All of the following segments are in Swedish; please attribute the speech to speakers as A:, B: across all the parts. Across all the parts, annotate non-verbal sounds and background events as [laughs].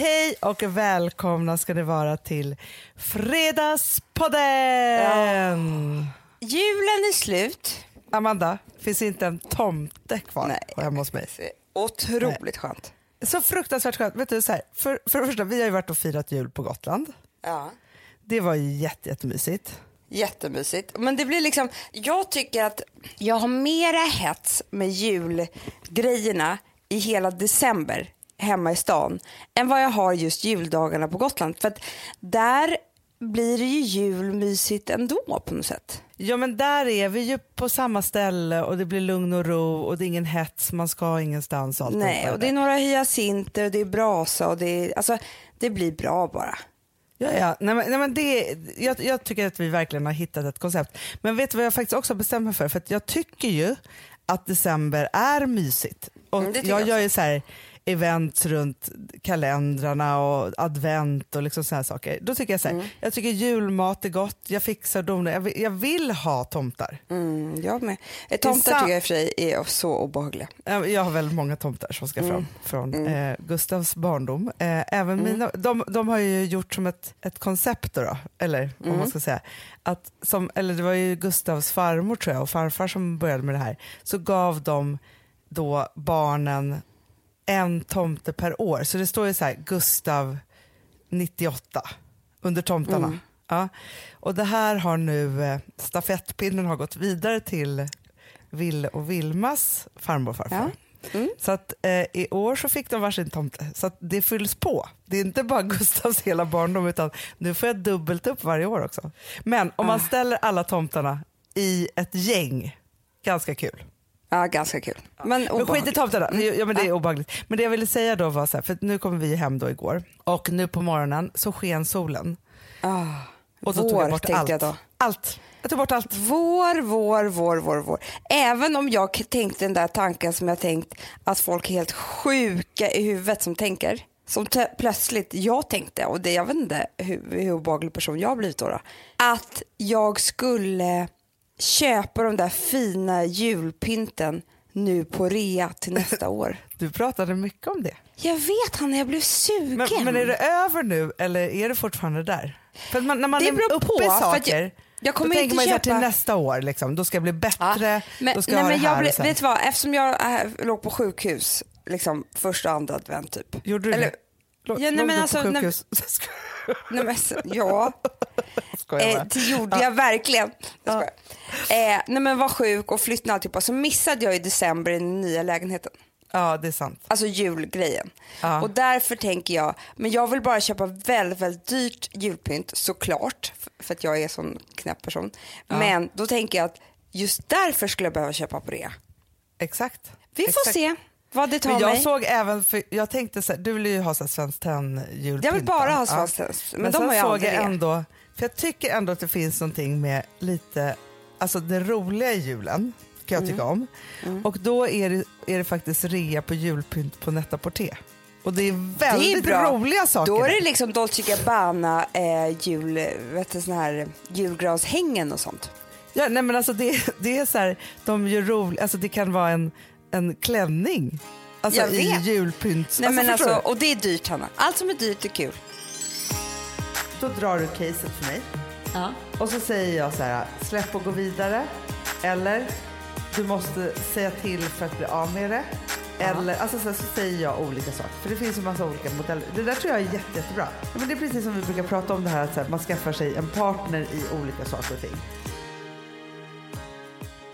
A: Hej och välkomna ska det vara till Fredagspodden!
B: Julen är slut.
A: Amanda, finns inte en tomte kvar
B: Nej.
A: hemma hos mig.
B: Otroligt skönt.
A: Så fruktansvärt skönt. Vet du, så här, för, för det första, vi har ju varit och firat jul på Gotland.
B: Ja.
A: Det var ju jätte, jättemysigt.
B: Jättemysigt. Men det blir liksom, jag tycker att jag har mera hets med julgrejerna i hela december hemma i stan än vad jag har just juldagarna på Gotland. För att där blir det ju julmysigt ändå på något sätt.
A: Ja men där är vi ju på samma ställe och det blir lugn och ro och det är ingen hets, man ska ingenstans. Och allt
B: Nej, och det är några hyacinter och det är brasa och det är, alltså det blir bra bara.
A: Ja, ja. Nej, men, nej, men det, jag, jag tycker att vi verkligen har hittat ett koncept. Men vet du vad jag faktiskt också bestämt mig för? För att jag tycker ju att december är mysigt. Och
B: Mm,
A: jag
B: jag
A: gör ju så här events runt kalendrarna och advent och liksom såna saker. Då tycker jag så här,
B: Mm.
A: jag tycker julmat är gott, jag fixar donar, jag, vill- jag vill ha tomtar.
B: Mm, jag med. Eh, Tomtar tycker jag i och för sig är så obehagliga.
A: Eh, Jag har väldigt många tomtar som ska fram
B: Mm.
A: från Eh, Gustavs barndom. Eh, även mina, de, de har ju gjort som ett, ett koncept, då, då, eller vad
B: Mm.
A: man ska säga. Att som, eller det var ju Gustavs farmor tror jag och farfar som började med det här. Så gav de då barnen en tomte per år. Så det står ju så här Gustav 98 under tomtarna.
B: Mm.
A: Ja. Och det här har nu, eh, stafettpinnen har gått vidare till Ville och Vilmas farmor och farfar.
B: Ja. Mm.
A: Så att eh, i år så fick de varsin tomte. Så att det fylls på. Det är inte bara [laughs] Gustavs hela barndom utan nu får jag dubbelt upp varje år också. Men om man
B: Ah.
A: ställer alla tomtarna i ett gäng, ganska kul.
B: Ja, ganska kul. Men
A: Men skit i
B: obehagligt.
A: tomtarna, ja, men det är obehagligt. Men det jag ville säga då var så här, för nu kommer vi hem då igår och nu på morgonen så sken solen.
B: Ah,
A: Och då tog
B: vår
A: jag bort allt.
B: jag då.
A: Allt. Jag tog bort allt.
B: Vår, vår, vår, vår, vår. Även om jag tänkte den där tanken som jag tänkt att folk är helt sjuka i huvudet som tänker. Som plötsligt jag tänkte, och det, jag vet inte hur, hur obehaglig person jag har blivit då, då. Att jag skulle köpa de där fina julpynten nu på rea till nästa år. [laughs]
A: Du pratade mycket om det.
B: Jag vet han, jag blev sugen.
A: Men, men är det över nu eller är det fortfarande där? För man, när man
B: Det
A: är uppe
B: på,
A: i saker,
B: jag- jag kommer
A: då tänker
B: inte
A: man så här
B: köpa-
A: till nästa år, liksom. då ska jag bli bättre,
B: men,
A: då ska
B: nej,
A: jag ha
B: men
A: det
B: jag
A: här.
B: blev,
A: och sen.
B: vet du vad, eftersom jag äh, låg på sjukhus liksom första och andra advent typ.
A: Gjorde du
B: Eller-
A: det? Lå-
B: Ja, nej,
A: låg
B: men alltså,
A: på
B: nej-
A: sjukhus? [laughs]
B: Nej, men, ja, eh, det gjorde jag verkligen. Jag eh, nej, men var sjuk och flyttade alltihopa. Så missade jag i december i den nya lägenheten.
A: Ja, det är sant.
B: Alltså julgrejen.
A: Ja.
B: Och därför tänker jag, men jag vill bara köpa väldigt, väldigt dyrt julpynt såklart. För att jag är en sån knäpp person. Men då tänker jag att just därför skulle jag behöva köpa på det.
A: Exakt.
B: Vi får
A: Exakt.
B: se vad det tar
A: Men jag
B: mig.
A: såg även, för jag tänkte så här, du vill ju ha så här Svenskt Tenn julpynt.
B: Jag vill bara ha
A: Ja.
B: Svenskt Tenn, men
A: Men,
B: de
A: sen
B: har ju
A: såg jag ändå, för jag tycker ändå att det finns någonting med lite, alltså det roliga i julen kan jag tycka
B: Mm.
A: om. Och då är det, är det faktiskt rea på julpynt på Net-a-Porter. Och det är väldigt
B: bra.
A: roliga saker.
B: Då är det liksom Dolce Gabbana eh, jul, vet du, sån här julgranshängen och sånt.
A: Ja, nej men alltså det, det är så här, de gör roligt, alltså det kan vara en, en klänning. Alltså i julpynt.
B: Nej, men
A: förstår
B: alltså, och det är dyrt Hanna. Allt som är dyrt är kul.
A: Då drar du caset för mig. Och så säger jag så här, släpp och gå vidare. Eller, du måste säga till för att bli av med det. Eller, alltså så, så säger jag olika saker. För det finns ju massa olika modeller. Det där tror jag är jätte, jättebra. Ja, men det är precis som vi brukar prata om det här att så här, man skaffar sig en partner i olika saker och ting.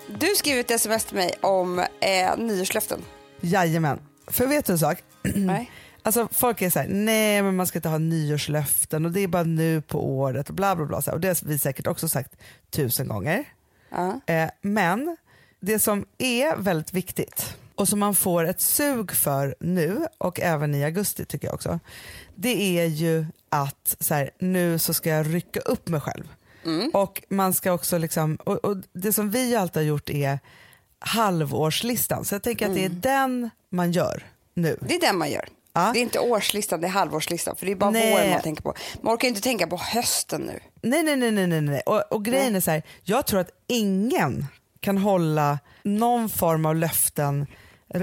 B: Du skrev ett sms till mig om eh, nyårslöften.
A: Jajamän. För vet du en sak?
B: Nej.
A: Alltså folk är så här, nej men man ska inte ha nyårslöften och det är bara nu på året och bla bla bla. Och det har vi säkert också sagt tusen gånger.
B: Ja.
A: Eh, men det som är väldigt viktigt och som man får ett sug för nu och även i augusti tycker jag också. Det är ju att så här, nu så ska jag rycka upp mig själv. Och man ska också liksom, och, och det som vi alltid har gjort är halvårslistan. Så jag tänker att det är den man gör nu.
B: Det är den man gör.
A: Ja.
B: Det är inte årslistan, det är halvårslistan. För det är bara
A: Nej.
B: våren man tänker på. Man orkar inte tänka på hösten nu.
A: Nej, nej, nej, nej, nej, nej. Och, och grejen är så här, jag tror att ingen kan hålla någon form av löften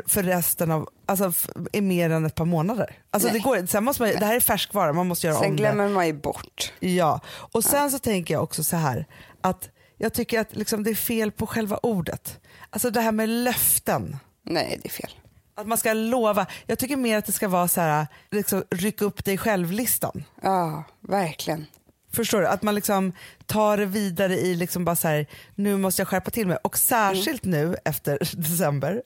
A: för resten av, alltså i mer än ett par månader. Alltså det,
B: Nej.
A: går, sen måste man, det här är färskvara, man måste göra
B: Sen
A: om
B: glömmer man ju bort.
A: det. Ja, och sen så tänker jag också så här att jag tycker att liksom det är fel på själva ordet. Alltså det här med löften.
B: Nej, det är fel.
A: Att man ska lova. Jag tycker mer att det ska vara så här, liksom, ryck upp dig själv-listan.
B: Ja, verkligen.
A: Förstår du? Att man liksom tar det vidare i liksom bara så här, nu måste jag skärpa till mig. Och särskilt nu efter [laughs] december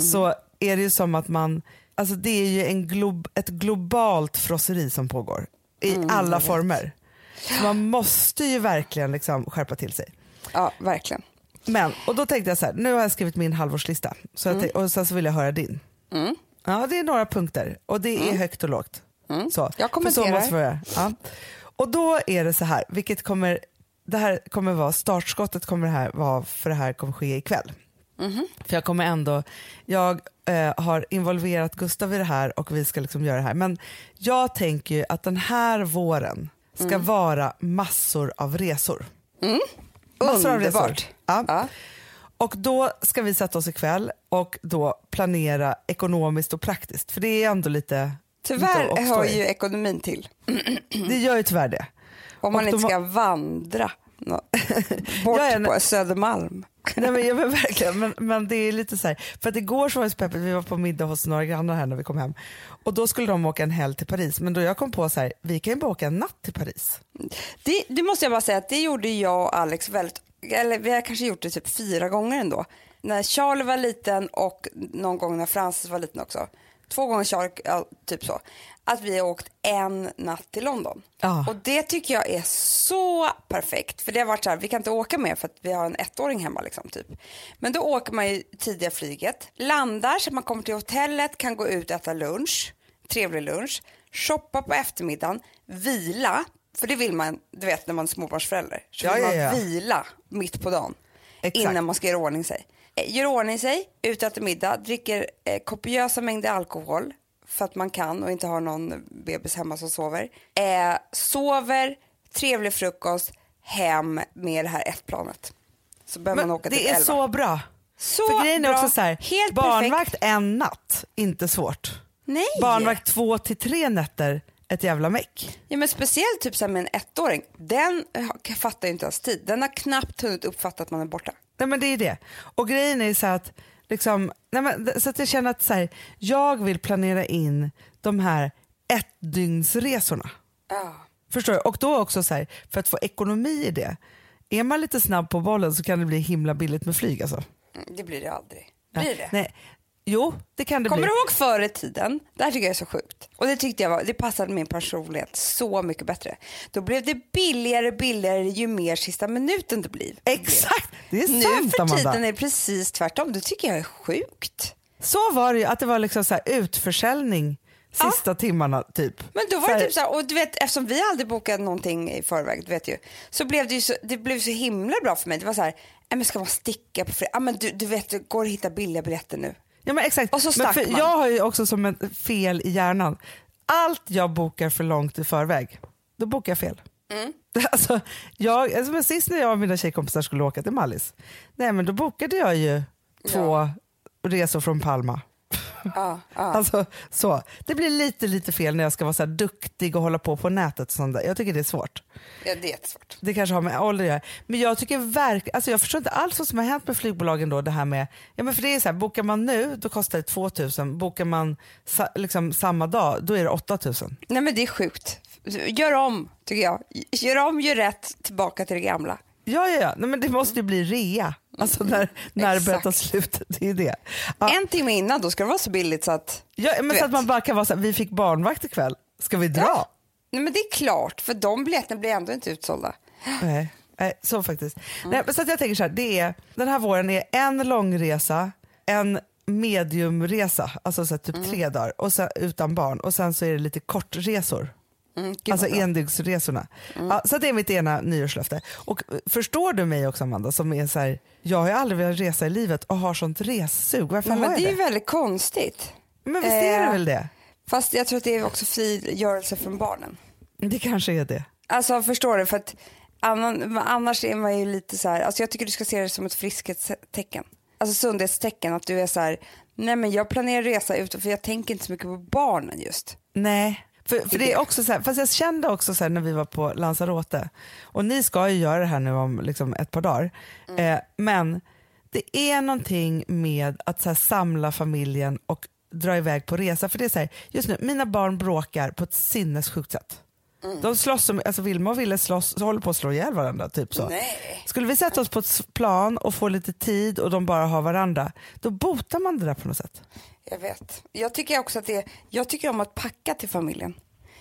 A: så är det ju som att man, alltså det är ju en glob, ett globalt frosseri som pågår i alla former. Så man måste ju verkligen liksom skärpa till sig.
B: Ja, verkligen.
A: Men, och då tänkte jag så här, nu har jag skrivit min halvårslista så jag tänk- och sen så vill jag höra din.
B: Mm.
A: Ja, det är några punkter och det är högt och lågt.
B: Mm.
A: Så.
B: Jag
A: För så
B: kommenterar.
A: måste vi göra. Ja. Och då är det så här, vilket kommer, det här kommer vara, startskottet kommer det här vara, för det här kommer ske ikväll.
B: Mhm.
A: För jag kommer ändå, jag eh, har involverat Gustav i det här och vi ska liksom göra det här. Men jag tänker ju att den här våren ska
B: Mm.
A: vara massor av resor. Massor av resor. Ja.
B: Ja.
A: Och då ska vi sätta oss ikväll och då planera ekonomiskt och praktiskt. För det är ändå lite...
B: Tyvärr hör ju ekonomin till. [clears throat]
A: Det gör ju tyvärr det.
B: Om man
A: Och de
B: inte ska vandra [laughs] bort
A: är-
B: på Södermalm.
A: Nej, men, ja, men verkligen, men, men det är lite så här, för att igår så var det så peppigt, vi var på middag hos några grannar här när vi kom hem och då skulle de åka en helg till Paris men då jag kom på så här, vi kan ju bara åka en natt till Paris.
B: Det, det måste jag bara säga att det gjorde jag och Alex väldigt, eller vi har kanske gjort det typ fyra gånger ändå. När Charlie var liten och någon gång när Francis var liten också. Två gånger Charlie, ja, typ så. Att vi har åkt en natt till London.
A: Ja.
B: Och det tycker jag är så perfekt. För det har varit så här, vi kan inte åka mer för att vi har en ettåring hemma liksom typ. Men då åker man ju tidiga flyget, landar så att man kommer till hotellet, kan gå ut och äta lunch, trevlig lunch, shoppa på eftermiddagen, vila, för det vill man, du vet när man är småbarnsförälder, så
A: Ja,
B: vill
A: ja,
B: man
A: ja.
B: vila mitt på dagen
A: Exakt.
B: innan man ska göra ordning sig. Eh, Gör ordning sig, ut och äter middag, dricker eh, kopiösa mängder alkohol för att man kan och inte har någon bebis hemma som sover. Eh, sover, trevlig frukost, hem med det här ett-planet. Så behöver man
A: Men
B: åka till
A: det är
B: 11.
A: så bra.
B: Så
A: för grejen är
B: bra.
A: också så här,
B: Helt
A: barnvakt
B: perfekt.
A: en natt, inte svårt.
B: Nej.
A: Barnvakt två till tre nätter, ett jävla meck.
B: Ja, men speciellt typ så med en ettåring. Den fattar ju inte ens tid. Den har knappt hunnit uppfatta att man är borta.
A: Nej men det är det. Och grejen är så att, liksom, nej men, så att jag känner att så här, jag vill planera in de här ettdygnsresorna.
B: Ja.
A: Förstår du? Och då också så här, för att få ekonomi i det. Är man lite snabb på bollen så kan det bli himla billigt med flyg alltså.
B: Mm, Det blir det aldrig. Blir det?
A: Nej. Jo, det kan det
B: Kommer
A: bli.
B: du ihåg förr i tiden? Det här tycker jag är så sjukt. Och det tyckte jag var, det passade min personlighet så mycket bättre. Då blev det billigare billigare ju mer sista minuten det blir.
A: Exakt, det är
B: Nu
A: sant
B: för
A: Amanda.
B: tiden är det precis tvärtom. Det tycker jag är sjukt.
A: Så var det ju, att det var liksom så här utförsäljning sista timmarna typ.
B: Men då var det typ så här, och du vet eftersom vi aldrig bokade någonting i förväg, du vet ju, så blev det ju så, det blev så himla bra för mig. Det var så här, "Nej, men ska man sticka på fredag? Ja men du, du vet, det går att hitta billiga biljetter nu.
A: Ja, men exakt.
B: Och så
A: men
B: stack
A: för
B: man.
A: Jag har ju också som ett fel i hjärnan. Allt jag bokar för långt i förväg, då bokar jag fel.
B: Mm. [laughs]
A: Alltså, jag, alltså, men sist när jag och mina tjejkompisar skulle åka till Mallis, nej, men då bokade jag ju två resor från Palma. [laughs]
B: Ja, ja.
A: Alltså, så. Det blir lite lite fel när jag ska vara så duktig och hålla på på nätet. Och sånt där. Jag tycker det är svårt.
B: ja det är jättesvårt.
A: Det kanske har med ålder att göra. Men jag tycker verkligen, alltså jag förstår inte alls vad som har hänt med flygbolagen då. Det här med, ja men för det är så här, bokar man nu då kostar det 2000, bokar man sa, liksom samma dag då är det 8000.
B: Nej men det är sjukt. Gör om, tycker jag. Gör om, gör rätt, tillbaka till det gamla.
A: Ja, ja, ja. Nej, men det måste ju bli rea. Alltså när, när det ta slut. [laughs] Det är det. Ja,
B: En timme innan, då ska det vara så billigt så att...
A: ja, men så
B: vet.
A: att man bara kan vara så här, vi fick barnvakt ikväll, ska vi dra?
B: Ja. Nej men det är klart, för de biljetterna blir ändå inte utsålda.
A: Nej, nej, så faktiskt.
B: Mm.
A: Nej, men så att jag tänker så här, det är, den här våren är en långresa, en mediumresa, alltså så här,
B: Mm.
A: typ tre dagar och sen, utan barn och sen så är det lite kortresor.
B: Mm,
A: Alltså
B: bra. Mm.
A: endygnsresorna. Ja, så det är mitt ena nyårslöfte. Och eh, förstår du mig också Amanda som är så här, jag har ju aldrig velat resa i livet och har sånt ressug. Varför
B: Nej,
A: har
B: men
A: jag
B: det är ju väldigt konstigt.
A: Men visst är det
B: Eh,
A: väl det?
B: Fast jag tror att det är också frigörelse från barnen.
A: Det kanske är det.
B: Alltså förstår du? För att annan, annars är man ju lite så här, alltså jag tycker du ska se det som ett friskhetstecken. Alltså sundhetstecken, att du är så här, Nej men jag planerar resa ut för jag tänker inte så mycket på barnen just.
A: Nej, för, för det är också så här, fast jag kände också så när vi var på Lanzarote, och ni ska ju göra det här nu om liksom ett par dagar, eh, men det är någonting med att så samla familjen och dra iväg på resa. För det är så här, just nu, mina barn bråkar på ett sinnessjukt sätt. De slåss, som, alltså Vilma och Ville slåss, så håller på att slå ihjäl varandra. Typ så.
B: Nej.
A: Skulle vi sätta oss på ett plan och få lite tid och de bara har varandra, då botar man det där på något sätt.
B: Jag vet. Jag tycker också att det jag tycker om att packa till familjen.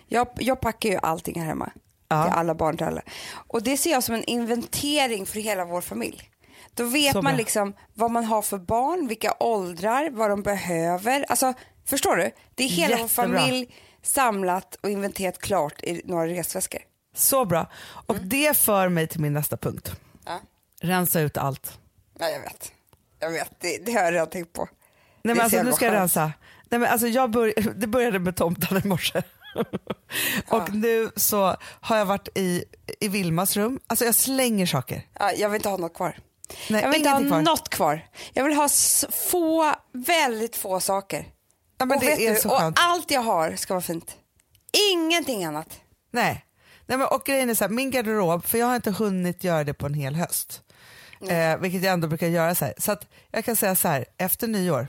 B: Jag, jag packar ju allting här hemma.
A: Ja.
B: Till alla barn till alla. Och det ser jag som en inventering för hela vår familj. Då vet
A: Så
B: man
A: bra.
B: liksom vad man har för barn, vilka åldrar, vad de behöver. Alltså, förstår du? Det är hela vår
A: Jättebra.
B: familj samlat och inventerat klart i några resväskor.
A: Så bra. Och det för mig till min nästa punkt.
B: Ja,
A: Rensa ut allt.
B: ja jag vet. Jag vet, det, det har jag redan tänkt på.
A: Nej, men
B: så
A: alltså, nu ska jag rensa. Nej, men alltså, jag bör, [laughs] det började med tomten i morse. [laughs] och nu så har jag varit i, i Vilmas rum. Alltså jag slänger saker.
B: Ja, jag vill inte ha något kvar.
A: Nej,
B: jag vill inte ha
A: kvar.
B: något kvar. Jag vill ha få, väldigt få saker.
A: Ja, men
B: och,
A: det är
B: du,
A: så
B: och
A: skönt.
B: allt jag har ska vara fint. Ingenting annat.
A: Nej. Nej men, och grejen är så här, min garderob, för jag har inte hunnit göra det på en hel höst. Eh, vilket jag ändå brukar göra så här. Så att jag kan säga så här, efter nyår,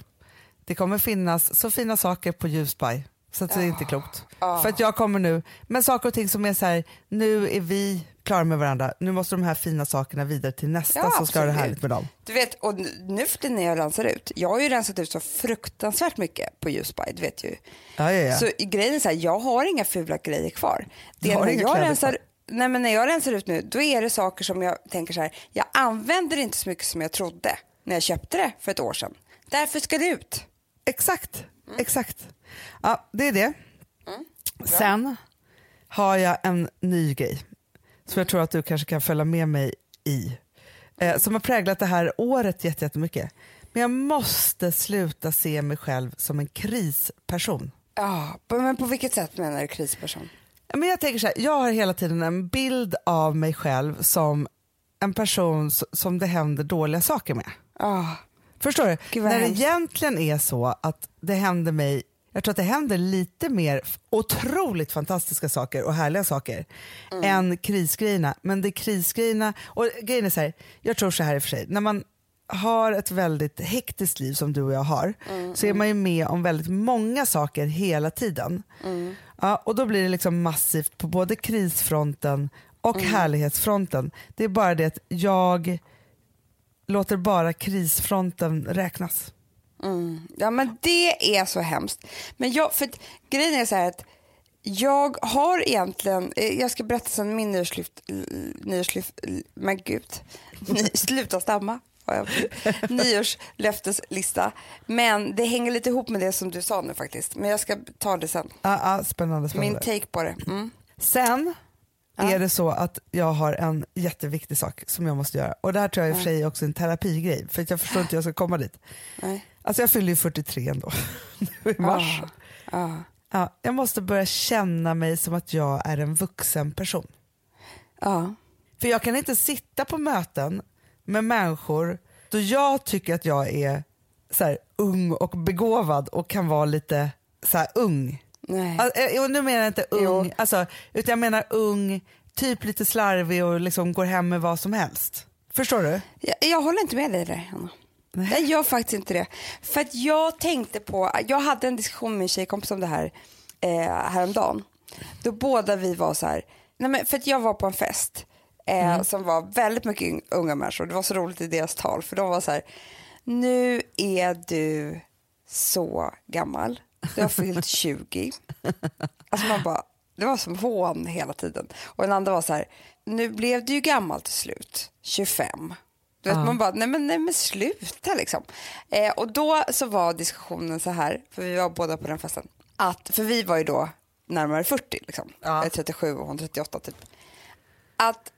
A: det kommer finnas så fina saker på Ljusberg så att det är inte klokt. För att jag kommer nu, men saker och ting som är så här, nu är vi klara med varandra, nu måste de här fina sakerna vidare till nästa
B: Ja,
A: som ska det härligt med dem.
B: Du vet, och nu- för tiden när jag rensar ut, jag har ju rensat ut så fruktansvärt mycket på Ljusberg, du vet ju.
A: Ja, ja, ja.
B: Så grejen är så här, jag har inga fula grejer kvar. Det är
A: har
B: när
A: inga
B: jag rensar,
A: kvar.
B: nej men när jag rensar ut nu, då är det saker som jag tänker så här, jag använder inte så mycket som jag trodde när jag köpte det för ett år sedan. Därför ska det ut.
A: Exakt,
B: Mm.
A: exakt. Ja, det är det. Sen har jag en ny grej som jag tror att du kanske kan följa med mig i. Eh, som har präglat det här året jätte- jättemycket. Men jag måste sluta se mig själv som en krisperson.
B: Ja, men på vilket sätt menar du krisperson?
A: Men jag tänker så här, jag har hela tiden en bild av mig själv som en person som det händer dåliga saker med.
B: Ja,
A: Förstår du?
B: Gud,
A: När det egentligen är så att det händer mig, jag tror att det händer lite mer otroligt fantastiska saker och härliga saker
B: Mm.
A: än krisgrejerna. Men det krisgrejerna, och grejen är så här, jag tror så här i och för sig, när man har ett väldigt hektiskt liv som du och jag har
B: Mm,
A: så är man ju med om väldigt många saker hela tiden. Ja, och då blir det liksom massivt på både krisfronten och härlighetsfronten. Det är bara det att jag låter bara krisfronten räknas.
B: Ja men det är så hemskt. Men jag, för grejen är så här att jag har egentligen, eh, jag ska berätta sen min nyårslyft, nyårslyft men gud, [laughs] ny, sluta stamma. Nyårslöfteslista. Men det hänger lite ihop med det som du sa nu faktiskt. Men jag ska ta det sen.
A: Ah, ah, spännande, spännande.
B: Min take på det. Mm.
A: Sen
B: Ja.
A: är det så att jag har en jätteviktig sak som jag måste göra. Och det här tror jag i och för sig också är en terapigrej. För att jag förstår inte hur jag ska komma dit.
B: Nej.
A: Alltså jag fyller ju 43 ändå. [laughs] nu i mars.
B: Ah, ah.
A: Ja, jag måste börja känna mig som att jag är en vuxen person.
B: Ja.
A: För jag kan inte sitta på möten med människor då jag tycker att jag är så här, ung och begåvad och kan vara lite så här, ung.
B: Nej.
A: Alltså, eh, och nu menar jag inte
B: Jo.
A: ung, alltså, utan jag menar ung, typ lite slarvig och liksom går hem med vad som helst. Förstår du?
B: Jag, jag håller inte med dig där, Hanna. Jag gör faktiskt inte det. För att jag tänkte på, jag hade en diskussion med min tjejkompis om det här eh, häromdagen. Då båda vi var så här, nej men för att jag var på en fest eh, som var väldigt mycket unga människor. Det var så roligt i deras tal för de var så här, nu är du så gammal, du har fyllt 20. Alltså man bara, det var som hån hela tiden. Och den andra var så här, nu blev du ju gammal till slut, 25. Du vet,
A: Ja.
B: Man bara, nej men, nej men sluta liksom. Eh, och då så var diskussionen så här, för vi var båda på den festen, att, för vi var ju då närmare 40 liksom,
A: Ja.
B: Jag är 37 och hon 38 typ. Att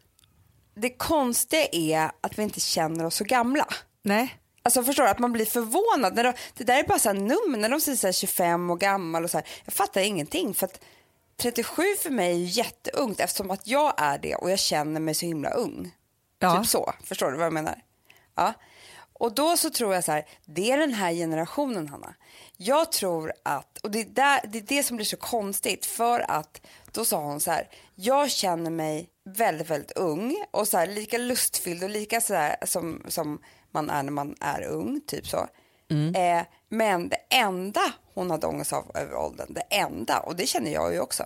B: det konstiga är att vi inte känner oss så gamla.
A: Nej.
B: Alltså förstår du, att man blir förvånad. När de, det där är bara så här nummer, när de säger så här 25 och gammal och så här. Jag fattar ingenting för att 37 för mig är jätteungt eftersom att jag är det och jag känner mig så himla ung.
A: Ja.
B: Typ så, förstår du vad jag menar? Ja. Och då så tror jag så här, det är den här generationen Hanna. Jag tror att, och det är, där, det är det som blir så konstigt för att då sa hon så här, jag känner mig väldigt, väldigt ung och så här, lika lustfylld och lika så här som, som man är när man är ung, typ så. Eh, men det enda hon hade ångest av över åldern, det enda, och det känner jag ju också,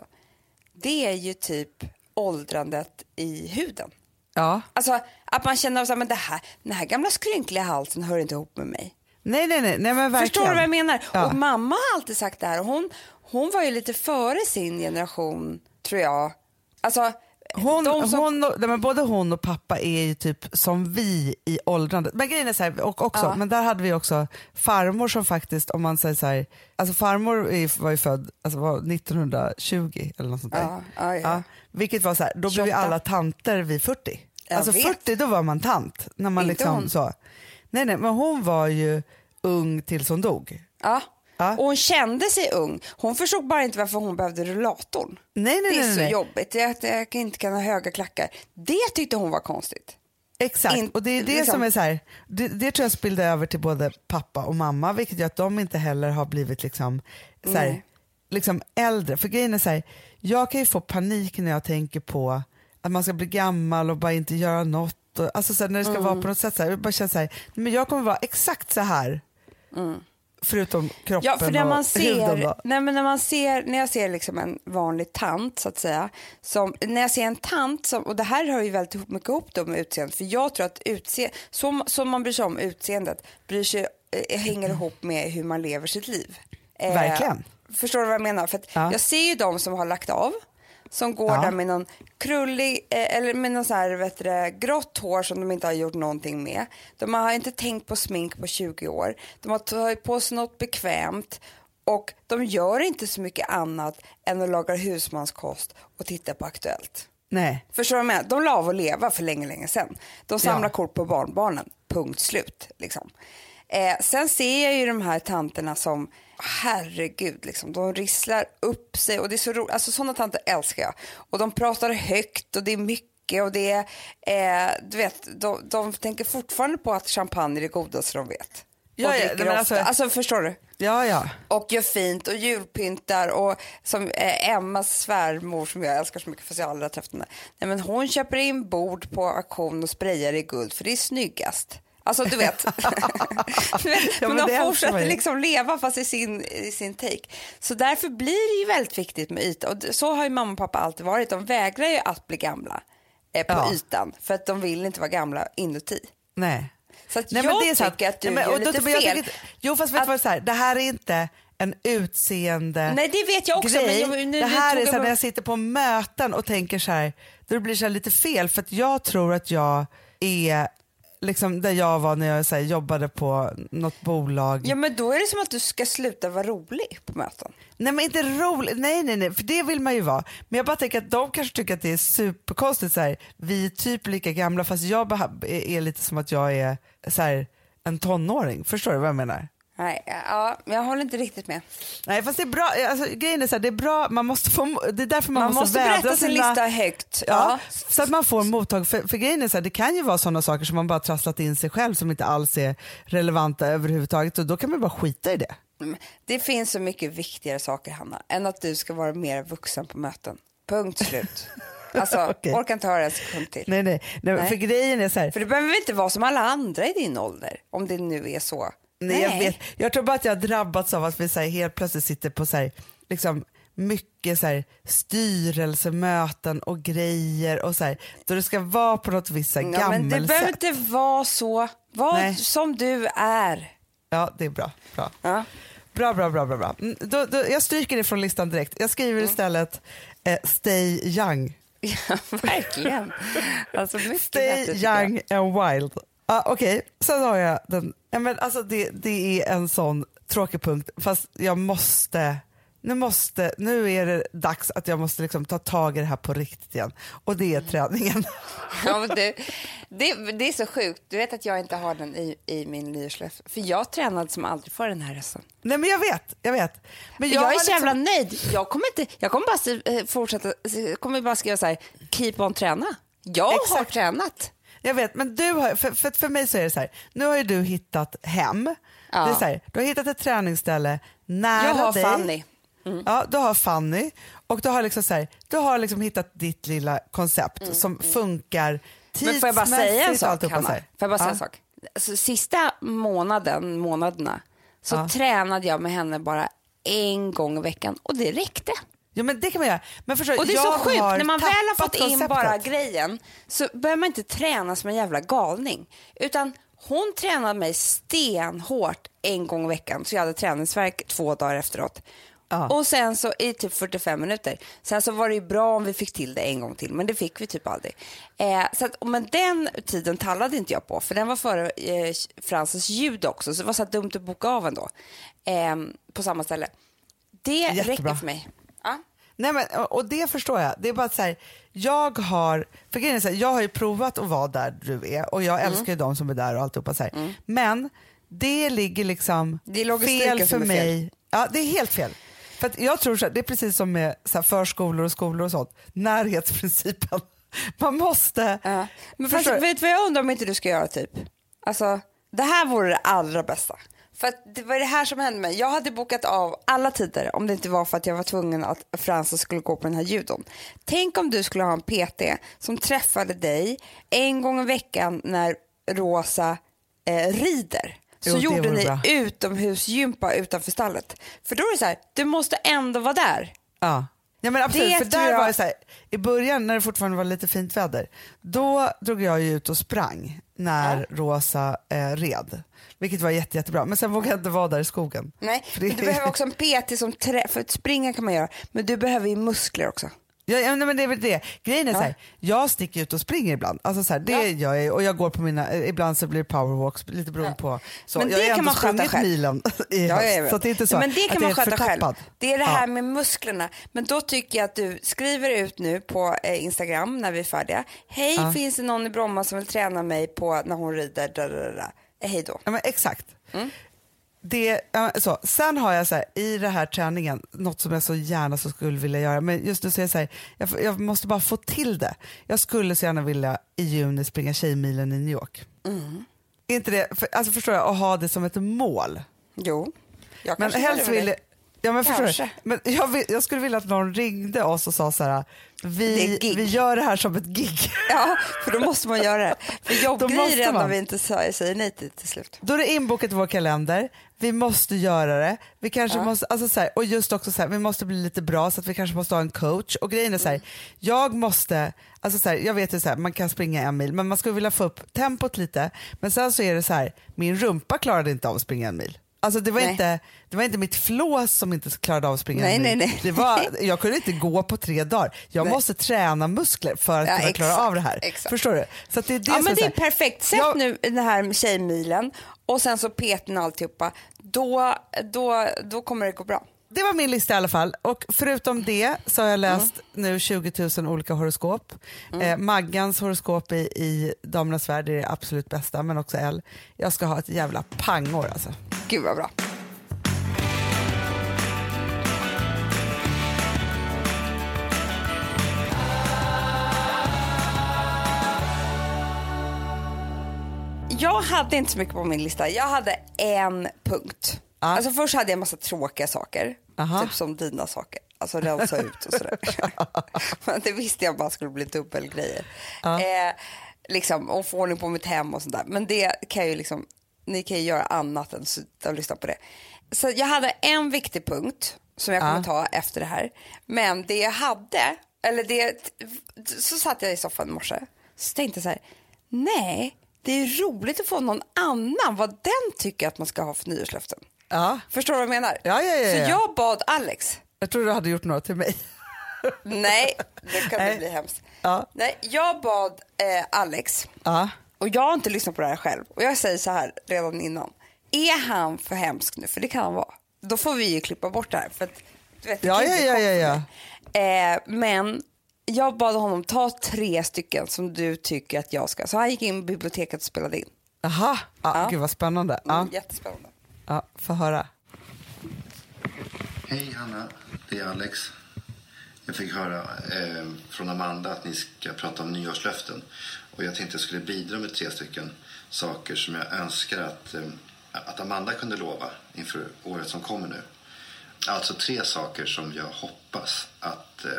B: det är ju typ åldrandet i huden.
A: Ja.
B: Alltså att man känner att det här, den här gamla skrynkliga halsen hör inte ihop med mig.
A: Nej, nej, nej, nej men verkligen.
B: Förstår du vad jag menar?
A: Ja.
B: Och mamma har alltid sagt det här. Hon, hon var ju lite före sin generation, tror jag. Alltså,
A: Hon,
B: som,
A: hon, och- men både hon och pappa är ju typ som vi i åldrandet. Men grejen är så här, och också,
B: Ja.
A: men där hade vi också farmor som faktiskt, om man säger så här, alltså farmor är- var ju född alltså var 1920 eller något sånt där.
B: Ja, ja, ja.
A: vilket var så här, då blev ju
B: 28.
A: alla tanter vid 40.
B: Jag
A: alltså
B: vet.
A: 40 då var man tant. När man
B: Inte
A: liksom
B: hon.
A: så. Nej nej men hon var ju ung tills hon dog.
B: ja.
A: Ja.
B: Och hon kände sig ung. Hon förstod bara inte varför hon behövde rullatorn.
A: Nej nej
B: Det är
A: nej.
B: så
A: nej.
B: jobbigt. Jag, att jag inte kan ha höga klackar. Det tyckte hon var konstigt.
A: Exakt,
B: In-
A: och det är det
B: liksom-
A: som är så här, det, det tror jag spillde över till både pappa och mamma, vilket gör att de inte heller har blivit liksom, så här, liksom äldre. För grejen är så här, jag kan ju få panik när jag tänker på att man ska bli gammal och bara inte göra något. Och, alltså så här, när det ska
B: Mm.
A: vara på något sätt så här, jag bara känner så här, men jag kommer vara exakt så här. Förutom kroppen.
B: Ja, för när
A: och
B: man
A: huden.
B: ser,
A: Då.
B: nej, men när man ser, när jag ser liksom en vanlig tant så att säga, som, när jag ser en tant som, och det här hör ju väldigt mycket ihop då med utseendet, för jag tror att utse, som, som man bryr sig om utseendet, bryr sig, eh, hänger ihop med hur man lever sitt liv. Eh,
A: Verkligen.
B: Förstår du vad jag menar? För
A: Ja.
B: jag ser ju de som har lagt av, som går
A: Ja.
B: där med någon krullig, eh, eller med någon så här, vet du, grått hår som de inte har gjort någonting med. De har inte tänkt på smink på 20 år. De har tagit på sig något bekvämt och de gör inte så mycket annat än att laga husmanskost och titta på Aktuellt.
A: Nej.
B: Förstår du vad jag menar? De la av att leva för länge, länge sedan. De samlar
A: Ja.
B: kort på barnbarnen, punkt slut. Liksom. Eh, sen ser jag ju de här tanterna som, herregud, liksom, de risslar upp sig och det är så roligt. Alltså sådana tanter älskar jag. Och de pratar högt och det är mycket och det är, eh, du vet, de, de tänker fortfarande på att champagne är det godaste de vet.
A: Ja, ja, men alltså-
B: alltså förstår du?
A: Ja, ja.
B: och gör fint och julpyntar och som eh, Emmas svärmor som jag älskar så mycket fast jag aldrig har träffat henne. Nej, men hon köper in bord på auktion och sprayar i guld för det är snyggast. Alltså du vet. [laughs]
A: Ja,
B: men,
A: det
B: de fortsätter liksom leva fast i sin, i sin take. Så därför blir det ju väldigt viktigt med yta och det- så har ju mamma och pappa alltid varit. De vägrar ju att bli gamla eh, på
A: Ja.
B: ytan för att de vill inte vara gamla inuti.
A: Nej.
B: Så att
A: Nej,
B: jag
A: det är
B: tycker att du
A: Nej, men-
B: gör
A: och då-
B: lite
A: jag
B: fel.
A: tycker Jo fast vet du
B: Att-
A: vad så här, det här är inte en utseende
B: Nej det vet jag också.
A: grej.
B: Men nu, nu,
A: det här är så
B: jag
A: när jag sitter på möten och tänker så här, då det blir så här lite fel för att jag tror att jag är liksom där jag var när jag så här, jobbade på något bolag.
B: Ja men då är det som att du ska sluta vara rolig på möten.
A: Nej men inte roligt, nej nej nej för det vill man ju vara. Men jag bara tänker att de kanske tycker att det är superkonstigt så här, vi är typ lika gamla fast jag är lite som att jag är så här, en tonåring. Förstår du vad jag menar?
B: Nej, ja, jag håller inte riktigt med.
A: Nej fast det är bra, alltså, grejen är så här, det är bra, man måste få, det är därför man,
B: Man, måste,
A: vädra
B: berätta sin
A: sina,
B: lista högt.
A: Ja,
B: Ja.
A: så att man får mottag, för, för grejen är så här, det kan ju vara sådana saker som man bara trasslat in sig själv som inte alls är relevanta överhuvudtaget och då kan man bara skita i det.
B: Mm. Det finns så mycket viktigare saker Hanna, än att du ska vara mer vuxen på möten. Punkt slut. [laughs] Alltså,
A: Okej.
B: orkar inte höra en sekund till.
A: Nej nej, nej,
B: Nej.
A: för grejen är så här,
B: För det behöver inte vara som alla andra i din ålder, om det nu är så.
A: Nej, jag vet. Jag tror bara att jag har drabbats av att vi så här, helt plötsligt sitter på så här, liksom, mycket så här, styrelsemöten och grejer och så här, då det ska vara på något visst
B: Ja, men det behöver inte vara så. Var
A: Nej.
B: som du är.
A: Ja, det är bra. Bra,
B: Ja.
A: bra, bra. bra, bra, bra. Mm, Då, då, jag stryker det från listan direkt. Jag skriver
B: Mm.
A: istället eh, Stay young. [laughs]
B: Ja, verkligen. Alltså
A: Stay
B: bättre,
A: young and wild. Ah, Okej, sen har jag den. Ja, men alltså det, det är en sån tråkig punkt, fast jag måste nu, måste, nu är det dags att jag måste liksom ta tag i det här på riktigt igen. Och det är träningen. [laughs]
B: Ja, men det, det, är så sjukt. Du vet att jag inte har den i, i min nyårslöfte. För jag tränade som aldrig för den här resan.
A: Nej men jag vet, jag vet. Men
B: Jag,
A: har
B: är så jävla
A: liksom-
B: nöjd. Jag kommer, inte, jag kommer bara eh, fortsätta, jag kommer bara skriva så här, keep on träna. Jag har
A: Exakt.
B: tränat.
A: Jag vet, men du har, för, för, för mig så är det så här, nu har ju du hittat hem.
B: Ja.
A: Det är så här, du har hittat ett träningsställe nära
B: Jag har
A: dig.
B: Fanny.
A: Ja, du har Fanny och du har liksom, så här, du har liksom hittat ditt lilla koncept som funkar tidsmässigt.
B: Mm, Men får jag bara säga en sak, Hanna? Får jag bara säga
A: Ja.
B: en sak? Alltså, sista månaden, månaderna så
A: Ja.
B: tränade jag med henne bara en gång i veckan och det räckte.
A: Ja men det kan man göra. Men förstår,
B: Och det är
A: jag
B: så sjukt, när man väl har fått in
A: konceptet.
B: bara grejen så behöver man inte träna som en jävla galning. Utan hon tränade mig stenhårt en gång i veckan så jag hade träningsvärk två dagar efteråt.
A: Ja.
B: Och sen så i typ 45 minuter. Sen så var det ju bra om vi fick till det en gång till, men det fick vi typ aldrig. Eh, så att, men den tiden tallade inte jag på, för den var före eh, Frances ljud också, så det var så dumt att boka av ändå. Eh, på samma ställe. Det
A: Jättebra.
B: räcker för mig. Ja.
A: Nej, men, och det förstår jag. Det är bara så här, jag har, för grejen är så här, jag har ju provat att vara där du är och jag
B: Mm.
A: älskar ju de som är där och alltihopa så här. Men det ligger liksom
B: Det
A: fel för
B: är fel.
A: mig. Ja, det är helt fel. För jag tror så här, det är precis som med så förskolor och skolor och sånt. Närhetsprincipen. [laughs] Man måste...
B: Ja. Men fast, vet du vad jag undrar om inte du ska göra typ? Alltså, det här vore det allra bästa. För att det var det här som hände mig. Jag hade bokat av alla tider om det inte var för att jag var tvungen att Frances skulle gå på den här judon. Tänk om du skulle ha en PT som träffade dig en gång i veckan när Rosa eh, rider. Så
A: Jo,
B: gjorde ni
A: bra.
B: utomhusgympa utanför stallet. För då är det så här, du måste ändå vara där.
A: Ja. Ja men absolut,
B: Det
A: för där
B: jag-
A: var det så här, i början när det fortfarande var lite fint väder, då drog jag ju ut och sprang när Rosa eh, red. Vilket var jätte, jättebra, men sen vågade jag inte vara där i skogen.
B: Nej,
A: det-
B: du behöver också en PT som trä- för att springa kan man göra, men du behöver ju muskler också.
A: Ja, ja, nej, men det är väl det. Grejen är
B: Ja.
A: så här, jag sticker ut och springer ibland. Alltså så här, det
B: Ja.
A: gör jag och jag går på mina, eh, ibland så blir det powerwalks, lite beroende på. Så
B: Men
A: jag
B: det
A: har
B: kan man sköta själv.
A: milen [laughs] i
B: Ja,
A: höst,
B: ja, ja.
A: så att det är inte så
B: men det
A: att
B: kan
A: jag
B: man sköta själv. Det är det
A: Ja.
B: här med musklerna. Men då tycker jag att du skriver ut nu på eh, Instagram när vi är färdiga. Hej,
A: Ja.
B: finns det någon i Bromma som vill träna mig på när hon rider? Da, da, da, da. Eh, Hej då.
A: Ja, men exakt.
B: Mm.
A: Det, så. Sen har jag så här, i den här träningen något som jag så gärna så skulle vilja göra, men just nu så är jag så här, jag, jag måste bara få till det. Jag skulle så gärna vilja i juni springa Tjejmilen i New York.
B: Mm.
A: Inte det, för, alltså förstår jag, att ha det som ett mål.
B: Jo, jag
A: Men
B: kanske gör
A: helst vill. Ja, men du?
B: Kanske.
A: Men jag, vill, jag skulle vilja att någon ringde oss och sa så här, vi, vi gör det här som ett gig. [laughs]
B: Ja, för då måste man göra det. För jobbgrejer är
A: man.
B: vi inte säger nej till till slut.
A: Då är det inbokat i vår kalender, vi måste göra det, vi kanske
B: Ja.
A: måste, alltså så här, och just också så här, vi måste bli lite bra så att vi kanske måste ha en coach och grejen är så här,
B: Mm.
A: jag måste, alltså så jag vet ju så man kan springa en mil men man skulle vilja få upp tempot lite men sen så är det så här, min rumpa klarade inte av att springa en mil. Alltså det var,
B: Nej.
A: inte, det var inte mitt flås som inte klarade av att springa
B: Nej, nej, nej.
A: Det var, [laughs] jag kunde inte gå på tre dagar. Jag
B: Nej.
A: måste träna muskler för att
B: Ja,
A: kunna klara av det här.
B: exakt.
A: Förstår du? Så det är det
B: Ja men det är perfekt. Sätt
A: jag-
B: nu den här tjejmilen och sen så peten och alltihopa. Då, då, då kommer det gå bra.
A: Det var min lista i alla fall. Och förutom det så har jag läst nu 20 000 olika horoskop. Eh, Maggans horoskop i, i Damernas Värld är det absolut bästa, men också L. Jag ska ha ett jävla pangår alltså.
B: Gud vad bra. Jag hade inte så mycket på min lista. Jag hade en punkt. Alltså först hade jag en massa tråkiga saker.
A: Aha.
B: Typ som dina saker. Alltså rensa ut och sådär. [laughs] Men det visste jag bara skulle bli dubbelgrejer.
A: Ja.
B: Eh, liksom, och få ordning på mitt hem och sånt där. Men det kan ju liksom, ni kan ju göra annat än och lyssna på det. Så jag hade en viktig punkt som jag kommer
A: Ja.
B: ta efter det här. Men det jag hade, eller det, så satt jag i soffan i morse. Så tänkte jag så här, nej, det är roligt att få någon annan vad den tycker att man ska ha för nyårslöften.
A: Ja.
B: Förstår du vad jag menar?
A: Ja, ja, ja, ja.
B: Så jag bad Alex,
A: Jag tror du hade gjort några till mig. [laughs]
B: nej, det kan
A: Nej.
B: bli hemskt.
A: Ja.
B: Nej, jag bad eh, Alex,
A: Ja.
B: och jag har inte lyssnat på det här själv, och jag säger så här redan innan. Är han för hemsk nu? För det kan han vara. Då får vi ju klippa bort det här. För att, du vet,
A: Ja, ja, ja, ja,
B: mig. Eh, men jag bad honom ta tre stycken som du tycker att jag ska. Så han gick in på biblioteket och spelade in.
A: Jaha, ja,
B: Ja.
A: gud vad spännande. Ja.
B: Mm, jättespännande.
A: Ja, få höra.
C: Hej Hanna, det är Alex. Jag fick höra eh, från Amanda att ni ska prata om nyårslöften. Och jag tänkte jag skulle bidra med tre stycken saker som jag önskar att, eh, att Amanda kunde lova inför året som kommer nu. Alltså tre saker som jag hoppas att eh,